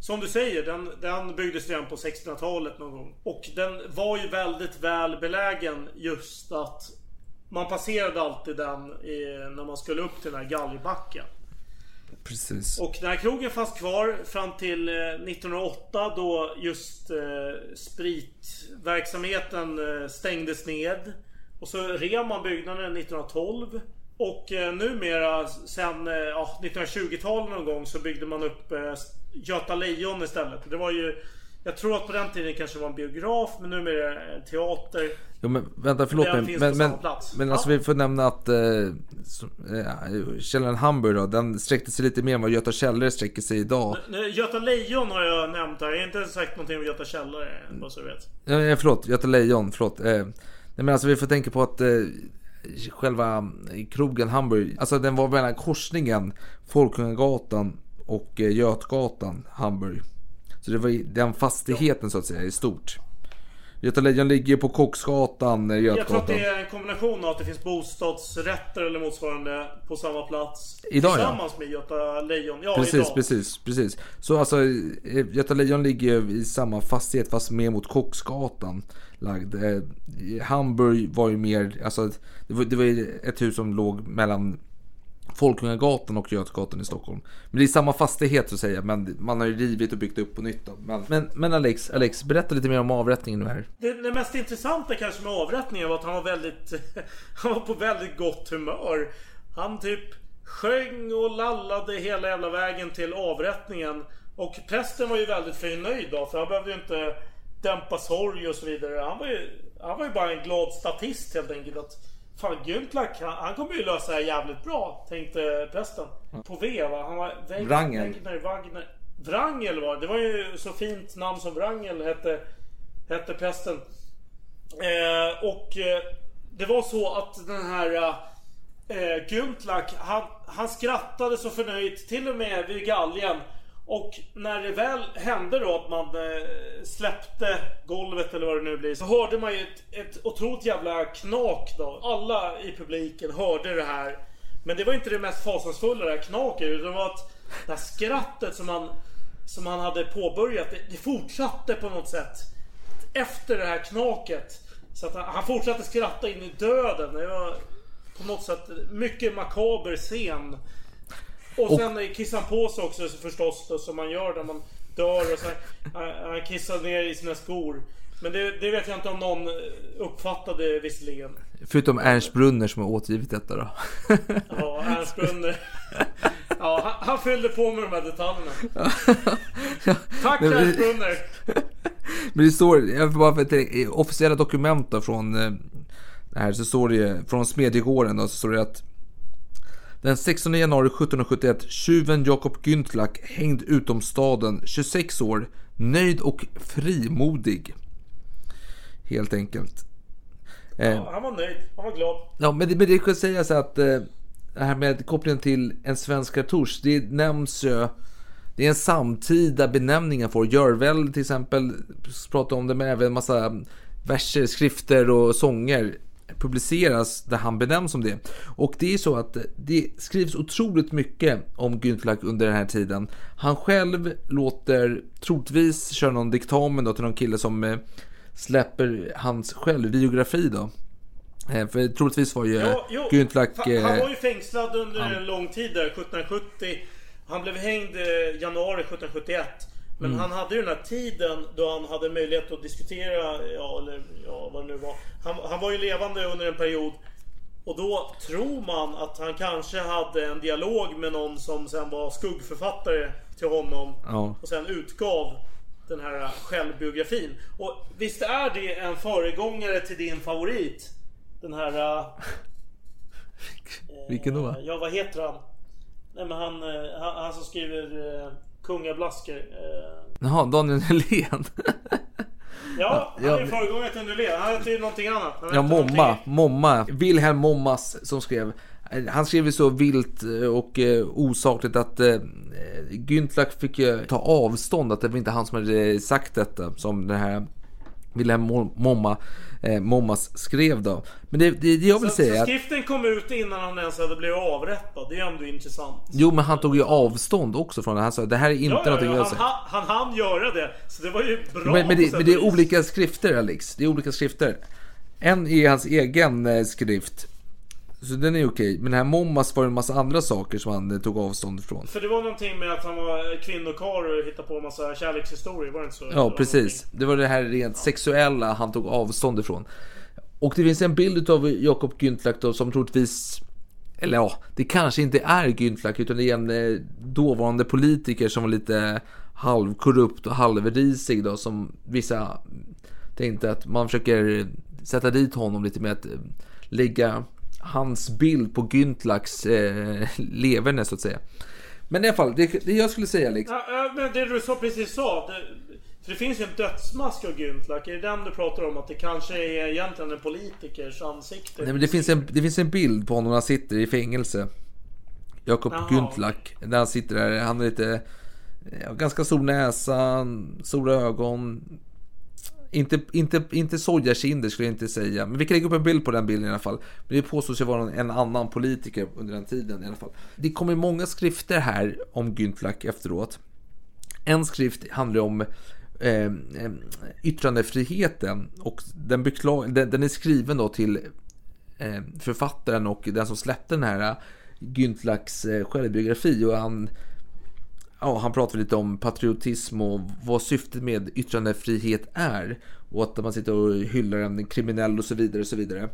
Som du säger, den, den byggdes redan på 1600-talet någon gång. Och den var ju väldigt väl belägen just att man passerade alltid den i, när man skulle upp till den här galgbacken. Precis. Och den här krogen fanns kvar fram till eh, 1908 då just eh, spritverksamheten eh, stängdes ned. Och så rev man byggnaden 1912. Och eh, numera sen eh, ja, 1920-talet någon gång så byggde man upp eh, Göta Lejon istället. Det var ju jag tror att på den tiden kanske det var en biograf men numera är det teater. Jo men vänta, förlåt Den finns men, men, men alltså Ja. vi får nämna att eh, källaren Hamburg då, den sträckte sig lite mer än vad Göta källare sträcker sig idag. Nu, Göta Lejon har jag nämnt här. Jag har inte sagt någonting om Göta Källare bara så du vet. Ja, förlåt, Göta Lejon, förlåt. Eh, nej men alltså vi får tänka på att eh, själva krogen Hamburg, alltså den var mellan korsningen Folkungagatan och eh, Götgatan Hamburg. Så det var den fastigheten så att säga i stort. Göta Lejon ligger på Koksgatan, eh, Jag tror att Götgatan. det är en kombination av att det finns bostadsrätter eller motsvarande på samma plats. Idag, ja. Tillsammans med Göta Lejon. Ja, Precis, idag. precis, precis. Så alltså eh, Göta Lejon ligger i samma fastighet fast mer mot Koksgatan lagd. Eh, Hamburg var ju mer, alltså det var, det var ju ett hus som låg mellan Folkungagatan och Götgatan i Stockholm. Men det är samma fastighet så att säga, men man har ju rivit och byggt upp på nytt. då. Men, men, men Alex, Alex, berätta lite mer om avrättningen nu här. Det, det mest intressanta kanske med avrättningen var att han var väldigt... han var på väldigt gott humör. Han typ sjöng och lallade hela jävla vägen till avrättningen. Och prästen var ju väldigt förnöjd då, för han behövde ju inte dämpa sorg och så vidare. Han var ju, han var ju bara en glad statist helt enkelt. Att Fan Güntlach, han, han kommer ju lösa det här jävligt bra, tänkte prästen. På V va? Han var Weg- Wrangel. Wegner, Wagner. Wrangel var det. Det var ju så fint namn som Wrangel hette, hette prästen. Eh, och eh, det var så att den här eh, Güntlach, han, han skrattade så förnöjt till och med vid galgen. Och när det väl hände då att man eh, släppte golvet eller vad det nu blir så hörde man ju ett, ett otroligt jävla knak då. Alla i publiken hörde det här. Men det var inte det mest fasansfulla det här knaket utan det var att det här skrattet som han, som han hade påbörjat, det, det fortsatte på något sätt. Efter det här knaket. Så att han, han fortsatte skratta in i döden. Det var på något sätt mycket makaber scen. Och, Och- sen kissade han på sig också förstås då, som man gör när man dör och så han, kissade ner i sina skor. Men det, det vet jag inte om någon uppfattade visserligen. Förutom Ernst Brunner som har återgivit detta då. Ja, Ernst Brunner. Ja, han, han fyllde på med de här detaljerna. Tack Nej, men- Ernst Brunner. Men det står, jag får bara för är officiella dokument då från eh, det här så står det från Smedjegården då så står det att den 16 januari 1771 tjuven Jakob Güntlach hängd utom staden 26 år nöjd och frimodig. Helt enkelt. Eh, Ja, han var nöjd. Han var glad. Ja, men det, men det kan sägas att eh, det här med kopplingen till en svensk kartusch, det nämns ju. Det är en samtida benämning han får. Görvel till exempel pratar om det, men även en massa verser, skrifter och sånger publiceras där han benämns som det. Och det är så att det skrivs otroligt mycket om Güntlach under den här tiden. Han själv låter troligtvis köra någon diktamen då till någon kille som eh, släpper hans självbiografi då. Eh, För troligtvis var ju Ja, jo, Han eh, var ju fängslad under en lång tid där, 1770. Han blev hängd eh, januari 1771. Men Mm. han hade ju den här tiden då han hade möjlighet att diskutera, ja eller ja, vad det nu var. Han, han var ju levande under en period. Och då tror man att han kanske hade en dialog med någon som sen var skuggförfattare till honom. Ja. Och sen utgav den här självbiografin. Och visst är det en föregångare till din favorit? Den här... eh, Vilken då? Ja, vad heter han? Nej men han, eh, han, han som skriver uh, Kungablaskor. eh. Jaha, Daniel Helén. ja, han är föregångare till Nylén. Han heter ju någonting annat. Ja, Momma. Momma. Wilhelm Mommas som skrev. eh, Han skrev ju så vilt eh, och eh, osakligt att Güntlach fick ta avstånd. Att det var inte han som hade sagt detta. Som den här Wilhelm Mo- Momma, eh, Mommas skrev då. Men det, det, det jag vill Så, säga så skriften kom ut innan han ens hade blivit avrättad. Det är ändå intressant. Jo, men han tog ju avstånd också från det. Han sa det här är inte Ja, ja, någonting ja, jag han, han, han hann göra det. Så det var ju bra Men, men, det, men det är olika skrifter Alex. Det är olika skrifter. En är hans egen eh, skrift. Så den är okej. Men den här Mommas var det en massa andra saker som han tog avstånd ifrån. För det var någonting med att han var kvinnokarl och hittade på en massa kärlekshistorier, var det inte så? Det Ja, var precis. Det var det här rent sexuella han tog avstånd ifrån. Och det finns en bild av Jakob då som troligtvis eller ja, det kanske inte är Güntlach utan det är en eh, dåvarande politiker som var lite halvkorrupt och halvrisig då som vissa tänkte att man försöker sätta dit honom lite med att eh, lägga hans bild på Güntlachs eh, leverne så att säga. Men i alla fall, det, det jag skulle säga liksom. Ja, men det du sa precis sa. Det, för det finns ju en dödsmask av Güntlach. Är det den du pratar om? Att det kanske är egentligen en politikers ansikte? Nej, men det, finns en, det finns en bild på honom när han sitter i fängelse. Jakob Jaha. Güntlach. Där han sitter där. Han är lite... Ja, ganska stor näsa, stora ögon. Inte, inte, inte sojakinder skulle jag inte säga. Men vi kan lägga upp en bild på den bilden i alla fall. Men det påstås ju vara en, annan politiker under den tiden i alla fall. Det kommer många skrifter här om Günflack efteråt. En skrift handlar om eh, eh, yttrandefriheten och den, bekla- den, den är skriven då till eh, författaren och den som släppte den här eh, Günflacks eh, självbiografi och han Ja, han pratar lite om patriotism och vad syftet med yttrandefrihet är. Och att man sitter och hyllar en kriminell och så vidare och så vidare.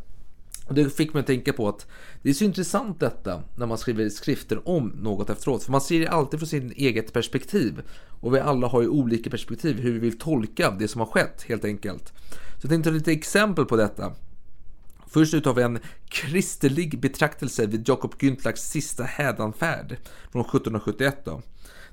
Och det fick mig att tänka på att det är så intressant detta när man skriver skrifter om något efteråt. För man ser det alltid från sin eget perspektiv. Och vi alla har ju olika perspektiv hur vi vill tolka det som har skett helt enkelt. Så jag tänkte ta lite exempel på detta. Först ut har vi en kristerlig betraktelse vid Jakob Güntlaks sista hädanfärd från 1771 då,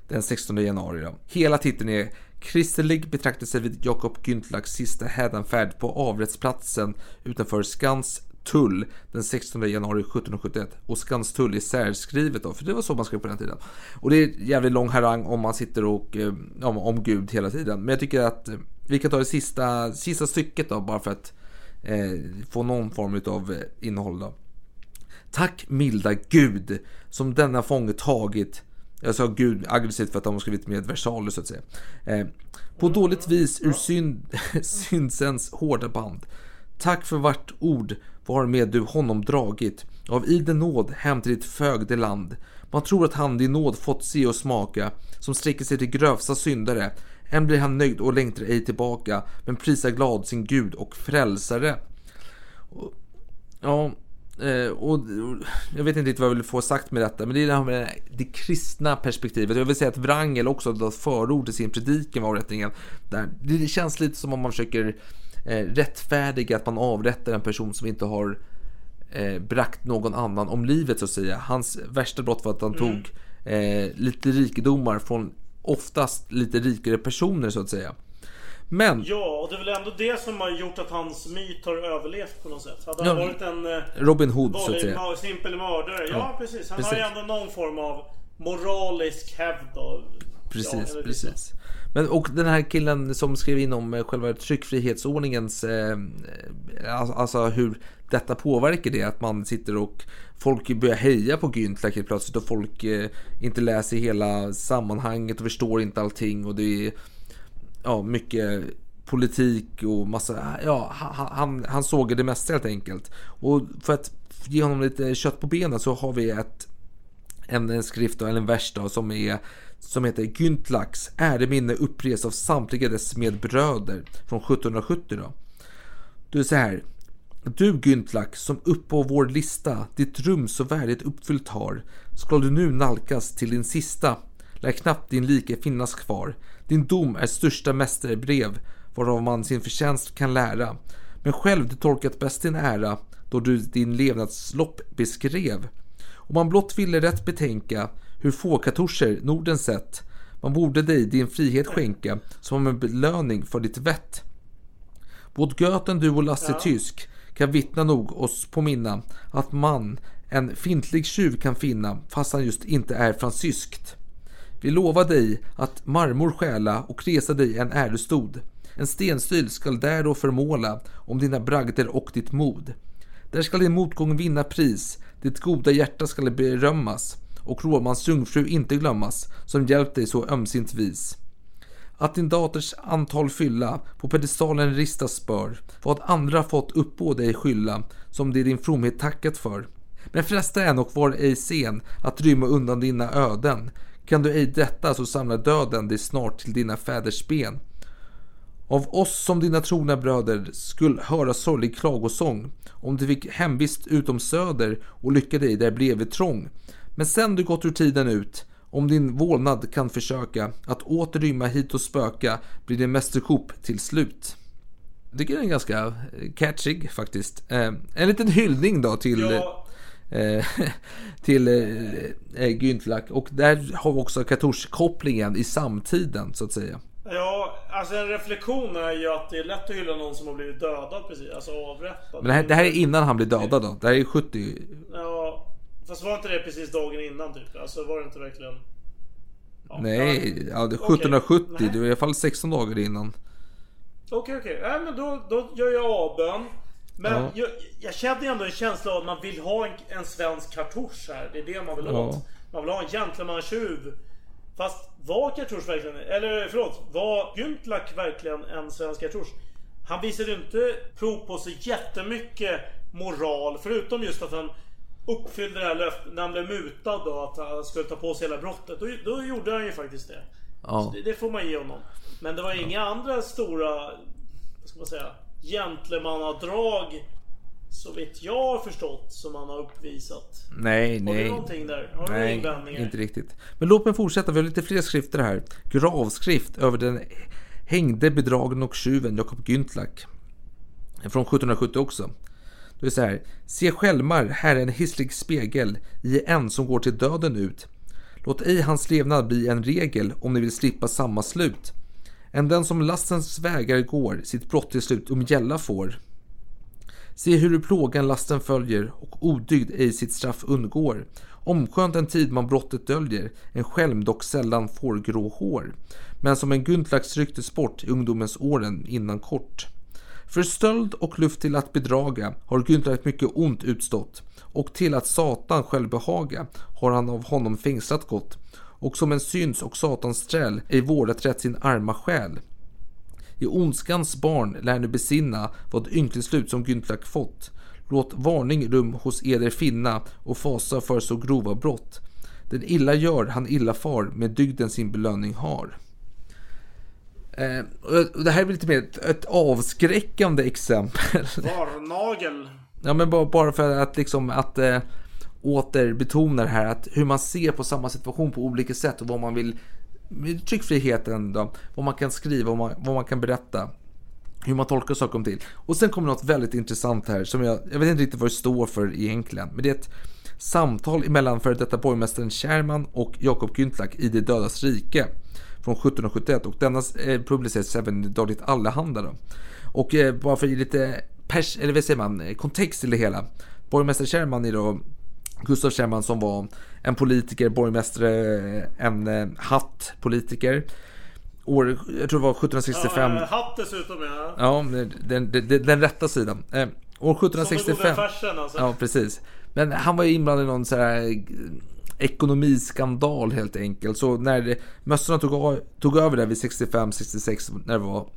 den 16 januari. Då. Hela titeln är Kristerlig betraktelse vid Jakob Güntlaks sista hädanfärd på avrättsplatsen utanför Skans tull den 16 januari 1771 och Skanstull är särskrivet då, för det var så man skrev på den tiden. Och det är jävligt lång harang om man sitter och eh, om, om Gud hela tiden. Men jag tycker att eh, vi kan ta det sista, sista stycket då, bara för att eh, få någon form av eh, innehåll då. Tack milda Gud som denna fånge tagit jag sa Gud aggressivt för att de har skrivit med versaler så att säga. Eh, på dåligt vis ur synd, syndsens hårda band. Tack för vart ord varmed du honom dragit av idel nåd hem till ditt fögde land. Man tror att han din nåd fått se och smaka som sträcker sig till grövsta syndare. Än blir han nöjd och längtar ej tillbaka men prisar glad sin Gud och frälsare. Och, ja, och, och, jag vet inte riktigt vad jag vill få sagt med detta, men det är det här med det kristna perspektivet. Jag vill säga att Wrangel också har förord till sin predikan med avrättningen. Där det känns lite som om man försöker eh, rättfärdiga att man avrättar en person som inte har eh, bragt någon annan om livet så att säga. Hans värsta brott var att han mm. tog eh, lite rikedomar från oftast lite rikare personer så att säga. Men... Ja, och det är väl ändå det som har gjort att hans myt har överlevt på något sätt. Hade han ja, varit en... Eh, Robin Hood så att säga. Simpel mördare. Ja, ja, precis. Han precis. har ju ändå någon form av moralisk hävd då. Precis, ja, precis. Men och den här killen som skrev in om eh, själva tryckfrihetsordningens, eh, alltså hur detta påverkar det, att man sitter och folk börjar heja på helt plötsligt och folk eh, inte läser hela sammanhanget och förstår inte allting och det är ja, mycket politik och massa, ja, han, han såg det mesta helt enkelt. Och för att ge honom lite kött på benen så har vi ett en, en skrift eller en vers då, som är som heter Güntlaks äreminne upprest av samtliga dess medbröder från 1770 då. Du är så här. Du Güntlak som upp på vår lista ditt rum så värdigt uppfyllt har skall du nu nalkas till din sista lär knappt din like finnas kvar. Din dom är största mästerbrev varav man sin förtjänst kan lära. Men själv du tolkat bäst din ära då du din levnadslopp beskrev. Om man blott ville rätt betänka hur få katorser Norden sett. Man borde dig din frihet skänka som en belöning för ditt vett. Både Göten, du och Lasse ja. Tysk kan vittna nog oss påminna att man en fintlig tjuv kan finna fast han just inte är fransyskt. Vi lovar dig att marmor stjäla och resa dig en ärestod. En stenstyl skall där då förmåla om dina bragder och ditt mod. Där skall din motgång vinna pris, ditt goda hjärta skall berömmas och Råmans jungfru inte glömmas, som hjälpt dig så ömsint vis. Att din daters antal fylla, på pedestalen ristas bör, vad andra fått uppå dig skylla, som det din fromhet tackat för. Men fresta än och var ej sen att rymma undan dina öden. Kan du ej detta så samlar döden dig snart till dina fäders ben. Av oss som dina trogna bröder skulle höra sorglig klagosång om du fick hemvist utom söder och lycka dig där bleve trång. Men sen du gått ur tiden ut, om din vålnad kan försöka att åter rymma hit och spöka, blir din mästerkop till slut. Jag tycker den är ganska catchig faktiskt. Eh, en liten hyllning då till ja eh, till eh, Güntlak och där har vi också katolskopplingen i samtiden så att säga. Ja, alltså en reflektion är ju att det är lätt att hylla någon som har blivit dödad precis, alltså avrättad. Men det här, det här är innan han blir dödad då? Det här är 70? Ja, Fast var inte det precis dagen innan typ? Alltså var det inte verkligen... Ja, Nej, ja, det 1770. Okay. Det var i alla fall 16 dagar innan. Okej, okay, okej. Okay. Nej, men då, då gör jag avbön. Men ja. jag, jag känner ändå en känsla av att man vill ha en, en svensk kartusch här. Det är det man vill ha. Ja. Man vill ha en gentlemantjuv. Fast var Kartusch verkligen, eller förlåt, var Güntlak verkligen en svensk Kartusch? Han visade inte prov på så jättemycket moral, förutom just att han uppfyllde det här löftet när han blev mutad då att han skulle ta på sig hela brottet. Då, då gjorde han ju faktiskt det. Ja. Det, det, får man ge honom. Men det var inga ja. andra stora, vad ska man säga, gentlemannadrag så vitt jag har förstått som han har uppvisat. Nej, nej. Har du någonting där? Har nej, invändningar? inte riktigt. Men låt mig fortsätta. Vi har lite fler skrifter här. Gravskrift över den hängde bedragen och tjuven Jakob Güntlak. Från 1770 också. Då är det så här. Se skälmar, här är en hisslig spegel i en som går till döden ut. Låt ej hans levnad bli en regel om ni vill slippa samma slut. Än den som lastens vägar går sitt brott till slut om gälla får. Se hur plågan lasten följer och odygd ej sitt straff undgår. Omskönt en tid man brottet döljer, en skälm dock sällan får grå hår. Men som en Guntlax rycktes bort i ungdomens åren innan kort. För stöld och luft till att bedraga har Guntlax mycket ont utstått och till att Satan själv behaga har han av honom fängslat gått och som en syns och Satans träl ej vårdat rätt sin arma själ. I ondskans barn lär nu besinna vad ynkligt slut som Güntlak fått. Låt varning rum hos eder finna och fasa för så grova brott. Den illa gör, han illa far, med dygden sin belöning har. Eh, och det här är lite mer ett, ett avskräckande exempel. Varnagel. Ja men bara, bara för att liksom att eh, åter betonar här att hur man ser på samma situation på olika sätt och vad man vill tryckfriheten då, vad man kan skriva och vad, vad man kan berätta. Hur man tolkar saker om till. Och sen kommer något väldigt intressant här som jag, jag vet inte riktigt vad det står för egentligen. Men det är ett samtal mellan före detta borgmästaren Scherman och Jakob Güntlak i Det dödas rike från 1771 och denna eh, publiceras även i Dagligt Allehanda. Då. Och eh, bara för att ge lite pers, eller vad säger man, kontext till det hela. Borgmästare Scherman är då Gustav Scherman som var en politiker, borgmästare, en eh, hattpolitiker. År, jag tror det var 1765. Ja, hatt dessutom ja. Ja, den, den, den, den rätta sidan. Eh, år 1765. Som färsen, alltså. Ja, precis. Men han var ju inblandad i någon så här eh, ekonomiskandal helt enkelt. Så när mössorna tog, tog över där vid 65-66 när det var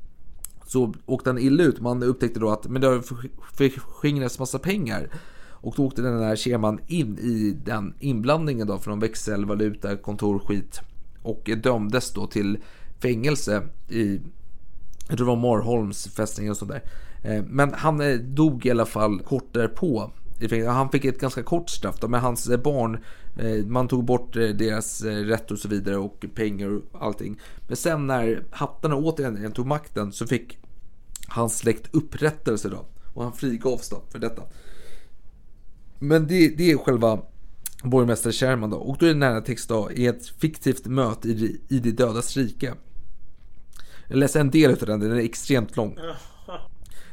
så åkte han illa ut. Man upptäckte då att men det har förskingrats massa pengar. Och då åkte den här keman in i den inblandningen då från växelvaluta, kontorskit och dömdes då till fängelse i, jag tror det var Marholms fästning och sådär. Eh, men han eh, dog i alla fall kort därpå. Han fick ett ganska kort straff då, men hans eh, barn. Man tog bort deras rätt och så vidare och pengar och allting. Men sen när hattarna återigen tog makten så fick hans släkt upprättelse då. Och han frigavs då för detta. Men det, det är själva borgmästare Sherman då. Och då är det nära text då i ett fiktivt möte i, i det dödas rike. Jag läser en del av den, den är extremt lång.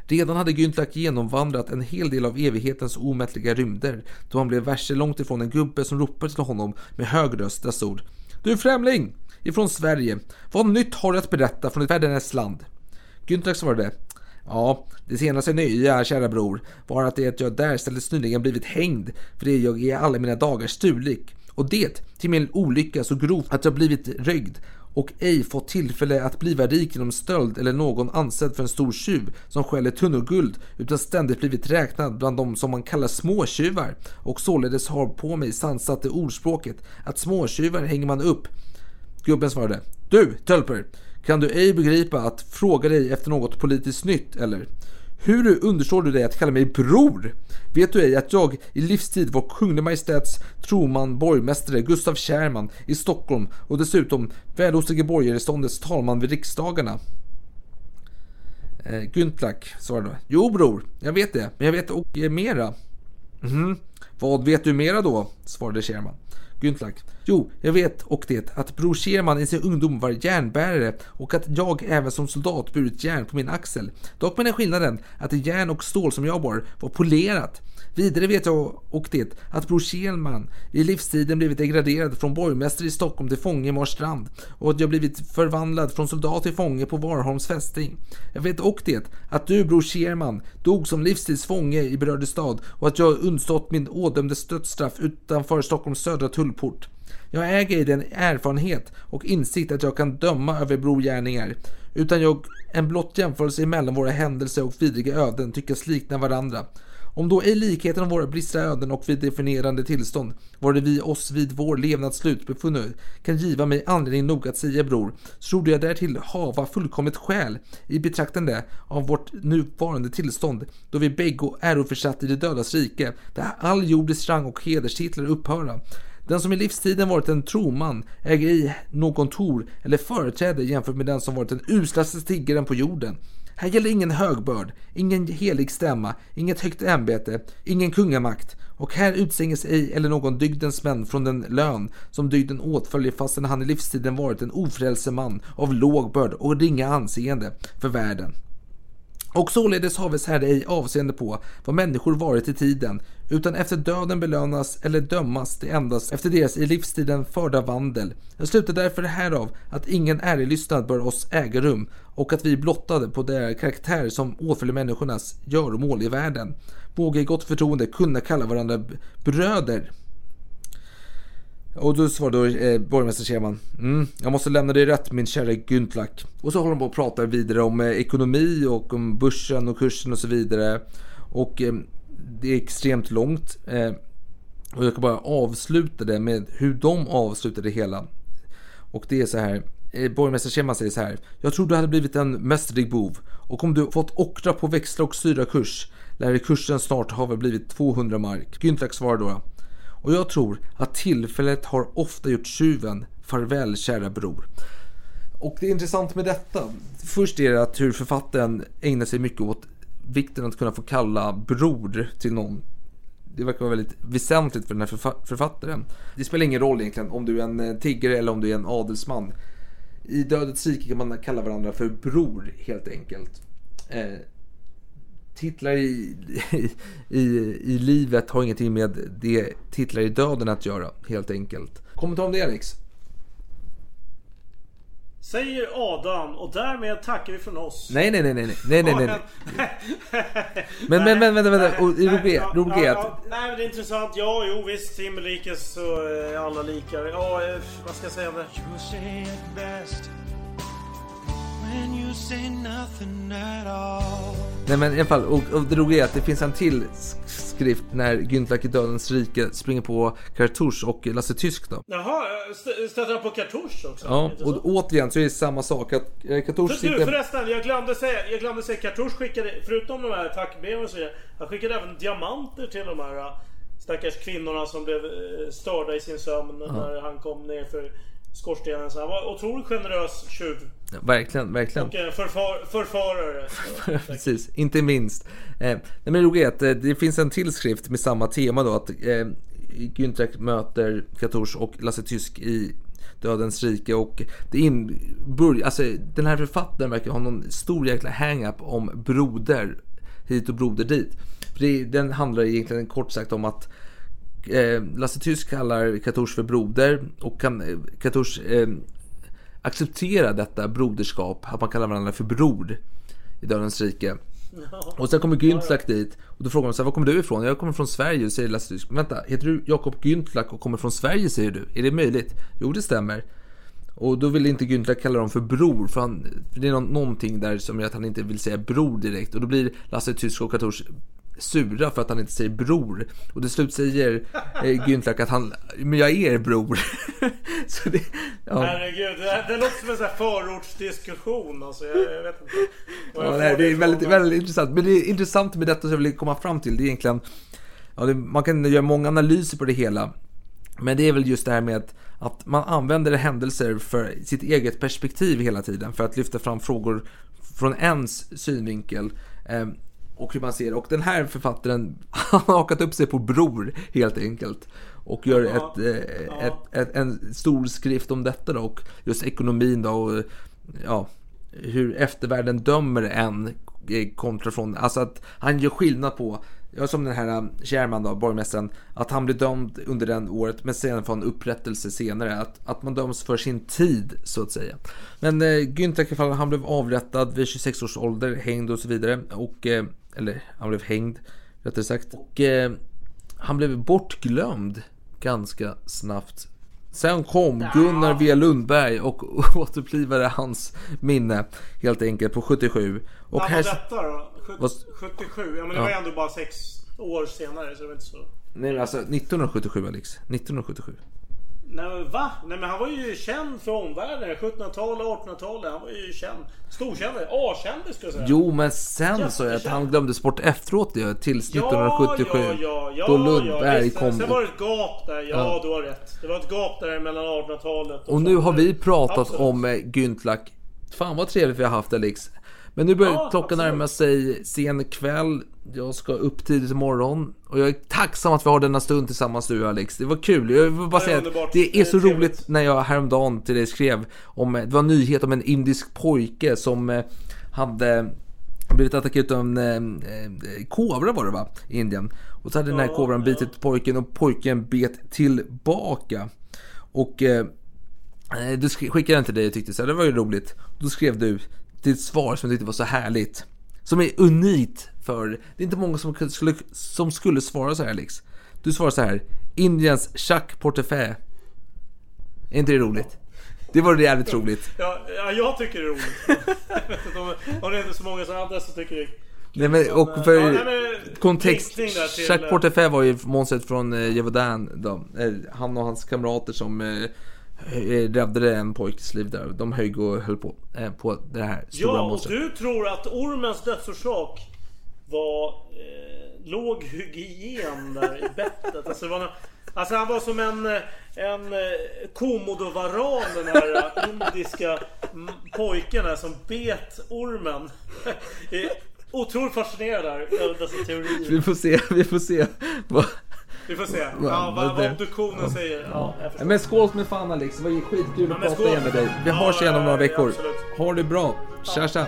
Redan hade Güntlach genomvandrat en hel del av evighetens omättliga rymder då han blev värse långt ifrån en gubbe som ropade till honom med hög röst dessa ord. Du främling! Ifrån Sverige. Vad nytt har du att berätta från ett världens land? Güntlach svarade. Ja, det senaste nya, kära bror, var att det jag därställes nyligen blivit hängd för det jag i alla mina dagar stulit. Och det, till min olycka, så grovt att jag blivit rögd och ej fått tillfälle att bliva rik genom stöld eller någon ansedd för en stor tjuv som skäller tunnor guld utan ständigt blivit räknad bland de som man kallar småtjuvar och således har på mig sansat det ordspråket att småtjuvar hänger man upp. Gubben svarade. Du, tölper! Kan du ej begripa att fråga dig efter något politiskt nytt, eller? Hur understår du dig att kalla mig bror? Vet du ej att jag i livstid var Kunglig Majestäts troman borgmästare Gustav Kärman i Stockholm och dessutom välostige borgarståndets talman vid riksdagarna? Eh, Güntlak svarade. Jo bror, jag vet det, men jag vet och mera. Mhm, vad vet du mera då? svarade Kärman. Güntlach. Jo, jag vet och det att Bror Scherman i sin ungdom var järnbärare och att jag även som soldat burit järn på min axel. Dock med den skillnaden att det järn och stål som jag bar var polerat. Vidare vet jag och det att Bror Kjellman i livstiden blivit degraderad från borgmästare i Stockholm till fånge i Marstrand och att jag blivit förvandlad från soldat till fånge på Varholms fästing. Jag vet och det att du Bror Kjellman dog som livstidsfånge i berörd stad och att jag undstått min ådömdes dödsstraff utanför Stockholms södra tullport. Jag äger i den erfarenhet och insikt att jag kan döma över brogärningar, utan jag en blott jämförelse mellan våra händelser och vidriga öden tyckas likna varandra. Om då i likheten av våra bristra öden och vid definierande tillstånd, var det vi oss vid vår levnads slut befunnet, kan giva mig anledning nog att säga bror, så trodde jag därtill hava fullkomligt skäl i betraktande av vårt nuvarande tillstånd, då vi bägge äroförsatt i det dödas rike, där all jordisk rang och hederstitlar upphöra. Den som i livstiden varit en troman äger i någon tor eller företräde jämfört med den som varit den uslaste tiggaren på jorden. Här gäller ingen högbörd, ingen helig stämma, inget högt ämbete, ingen kungamakt. Och här utsänges ej eller någon dygdens män från den lön som dygden åtföljer fastän han i livstiden varit en ofrälse man av låg börd och ringa anseende för världen. Och således haves här ej avseende på vad människor varit i tiden, utan efter döden belönas eller dömas det endast efter deras i livstiden förda vandel. Jag slutar därför härav att ingen ärlig bör oss äga rum och att vi blottade på deras karaktär som åtföljer människornas göromål i världen. Våga i gott förtroende kunna kalla varandra bröder. Och då svarade då, eh, borgmästare Scheman. Mm, jag måste lämna dig rätt min kära Güntlak. Och så håller de på och pratar vidare om eh, ekonomi och om börsen och kursen och så vidare. Och eh, det är extremt långt. Eh, och jag kan bara avsluta det med hur de avslutade det hela. Och det är så här. Eh, borgmästare Scheman säger så här. Jag tror du hade blivit en mästerlig bov. Och om du fått ockra på växla och syra kurs lär kursen snart ha blivit 200 mark. Güntlak svarar då. Och jag tror att tillfället har ofta gjort tjuven. Farväl kära bror. Och det är intressant med detta. Först är det att hur författaren ägnar sig mycket åt vikten att kunna få kalla bror till någon. Det verkar vara väldigt väsentligt för den här förfa- författaren. Det spelar ingen roll egentligen om du är en eh, tiggare eller om du är en adelsman. I Dödets rike kan man kalla varandra för bror helt enkelt. Eh, Eh, titlar i, i, i livet har ingenting med det titlar i döden att göra helt enkelt. Kommentar om det Alex? Säger Adam och därmed tackar vi från oss. Nej, nej, nej, nej, nej, nej, nej, nej. Men, men, men, vänta, vänta. Och Nej, roligt, ja, roligt ja, ja, Nej men det är intressant. Ja, jo visst. Himmelrikes så är alla lika. Ja, eh, vad ska jag säga om det? Nej men i alla fall, och, och det roliga är att det finns en till sk- skrift när Güntlach i Dödens rike springer på Kartusch och Lasse Tysk då. Jaha, st- stöter han på kartusch också? Ja, och återigen så är det samma sak att eh, Kartusch För, du, sitter... förresten, jag glömde säga, jag glömde säga Kartusch skickade, förutom de här tackbreven och så vidare, han skickade även diamanter till de här äh, stackars kvinnorna som blev äh, störda i sin sömn när han kom ner för skorstenen. Så han var otroligt generös tjuv. Verkligen, verkligen. Och förfar, förfarare. Precis, inte minst. Eh, nej, men det roliga är att eh, det finns en till skrift med samma tema då att eh, Güntrach möter Kartusch och Lasse Tysk i Dödens rike och det in, börj, alltså, den här författaren verkar ha någon stor jäkla hang-up om broder hit och broder dit. För det, den handlar egentligen kort sagt om att eh, Lasse Tysk kallar Kartusch för broder och kan, eh, Kartusch eh, acceptera detta broderskap, att man kallar varandra för bror i Dödens rike. Och sen kommer Güntlach dit och då frågar man så här, var kommer du ifrån? Jag kommer från Sverige, säger Lasse Tysk. Vänta, heter du Jakob Güntlach och kommer från Sverige säger du? Är det möjligt? Jo, det stämmer. Och då vill inte Güntlach kalla dem för bror, för, han, för det är någonting där som gör att han inte vill säga bror direkt. Och då blir Lasse Tysk och Kartusch sura för att han inte säger bror. Och till slut säger eh, Güntlach att han, men jag är er bror. så det, ja. Herregud, det, det låter som en sån här förortsdiskussion alltså. Jag, jag vet inte. Ja, nej, det är väldigt, väldigt intressant. Men det är intressant med detta som jag vill komma fram till. Det är egentligen, ja, det, man kan göra många analyser på det hela. Men det är väl just det här med att, att man använder händelser för sitt eget perspektiv hela tiden. För att lyfta fram frågor från ens synvinkel. Och hur man ser Och den här författaren han har hakat upp sig på bror helt enkelt. Och gör Ja, ett, eh, ett, ett, en stor skrift om detta då. Och just ekonomin då. Och, ja, hur eftervärlden dömer en eh, kontra från, alltså att han gör skillnad på, ja, som den här eh, Sherman då, borgmästaren, att han blir dömd under den året men sen får en upprättelse senare, att, att man döms för sin tid så att säga. Men eh, Günther han blev avrättad vid 26 års ålder, hängd och så vidare, och, eh, eller han blev hängd rättare sagt, och eh, han blev bortglömd ganska snabbt Sen kom Gunnar V Lundberg och återupplivade hans minne helt enkelt på 77. Och När här... var detta då? Sjut- Vad- 77? Ja men det Ja. var ändå bara sex år senare så det var inte så... Nej men alltså 1977 Alex. 1977. Nej men va? Nej men han var ju känd för omvärlden. 1700-talet, 1800-talet. Han var ju känd. Storkänd. A-kändis skulle jag säga. Jo men sen så är det att han glömdes bort efteråt ju, tills 1977. Ja, ja, ja, då ja, Lundberg visst. kom. Sen var det ett gap där. Ja, Ja. du har rätt. Det var ett gap där mellan 1800-talet Och nu har vi pratat Absolut. om eh, Güntlach. Fan vad trevligt vi har haft Alex. Men nu börjar Ja, klockan närma sig sen kväll. Jag ska upp tidigt imorgon. Och jag är tacksam att vi har denna stund tillsammans du Alex. Det var kul. Jag vill bara säga att det är så roligt när jag häromdagen till dig skrev om, det var en nyhet om en indisk pojke som eh, hade blivit attackerad av en eh, eh, kobra var det va? I Indien. Och så hade den här kobran bitit pojken och pojken bet tillbaka. Och eh, Eh, Du sk- skickade den till dig och tyckte så här, det var ju roligt. Då skrev du till ett svar som jag tyckte var så härligt. Som är unikt för, det är inte många som skulle, som skulle svara så här Alex. Du svarar så här, Indiens Jacques Portefeuille. Är inte det roligt? Det var jävligt roligt. Ja, ja, jag tycker det är roligt. om, det är inte så många som andra som tycker det Nej, men, och Ja, för nej, men, kontext, till- Jacques Portefeuille var ju månstet från eh, Gevaudan då. Eh, Han och hans kamrater som eh, räddade en pojkes liv där. De högg och höll på, eh, på det här stora Ja, och monstret. du tror att ormens dödsorsak var eh, låg hygien där i bettet. Alltså, det var, alltså han var som en, eh, en eh, komodovaran den här eh, indiska pojken här som bet ormen. Eh, Otroligt fascinerad där över dessa teorier. Vi får se, vi får se. vad- Vi får se. Ja, vad vad, obduktionen säger. Ja, jag. Men skål med fan Alex, det var skitkul att prata igen med dig. Vi Ja, hörs igen om några veckor. Ha det bra. Tja tja.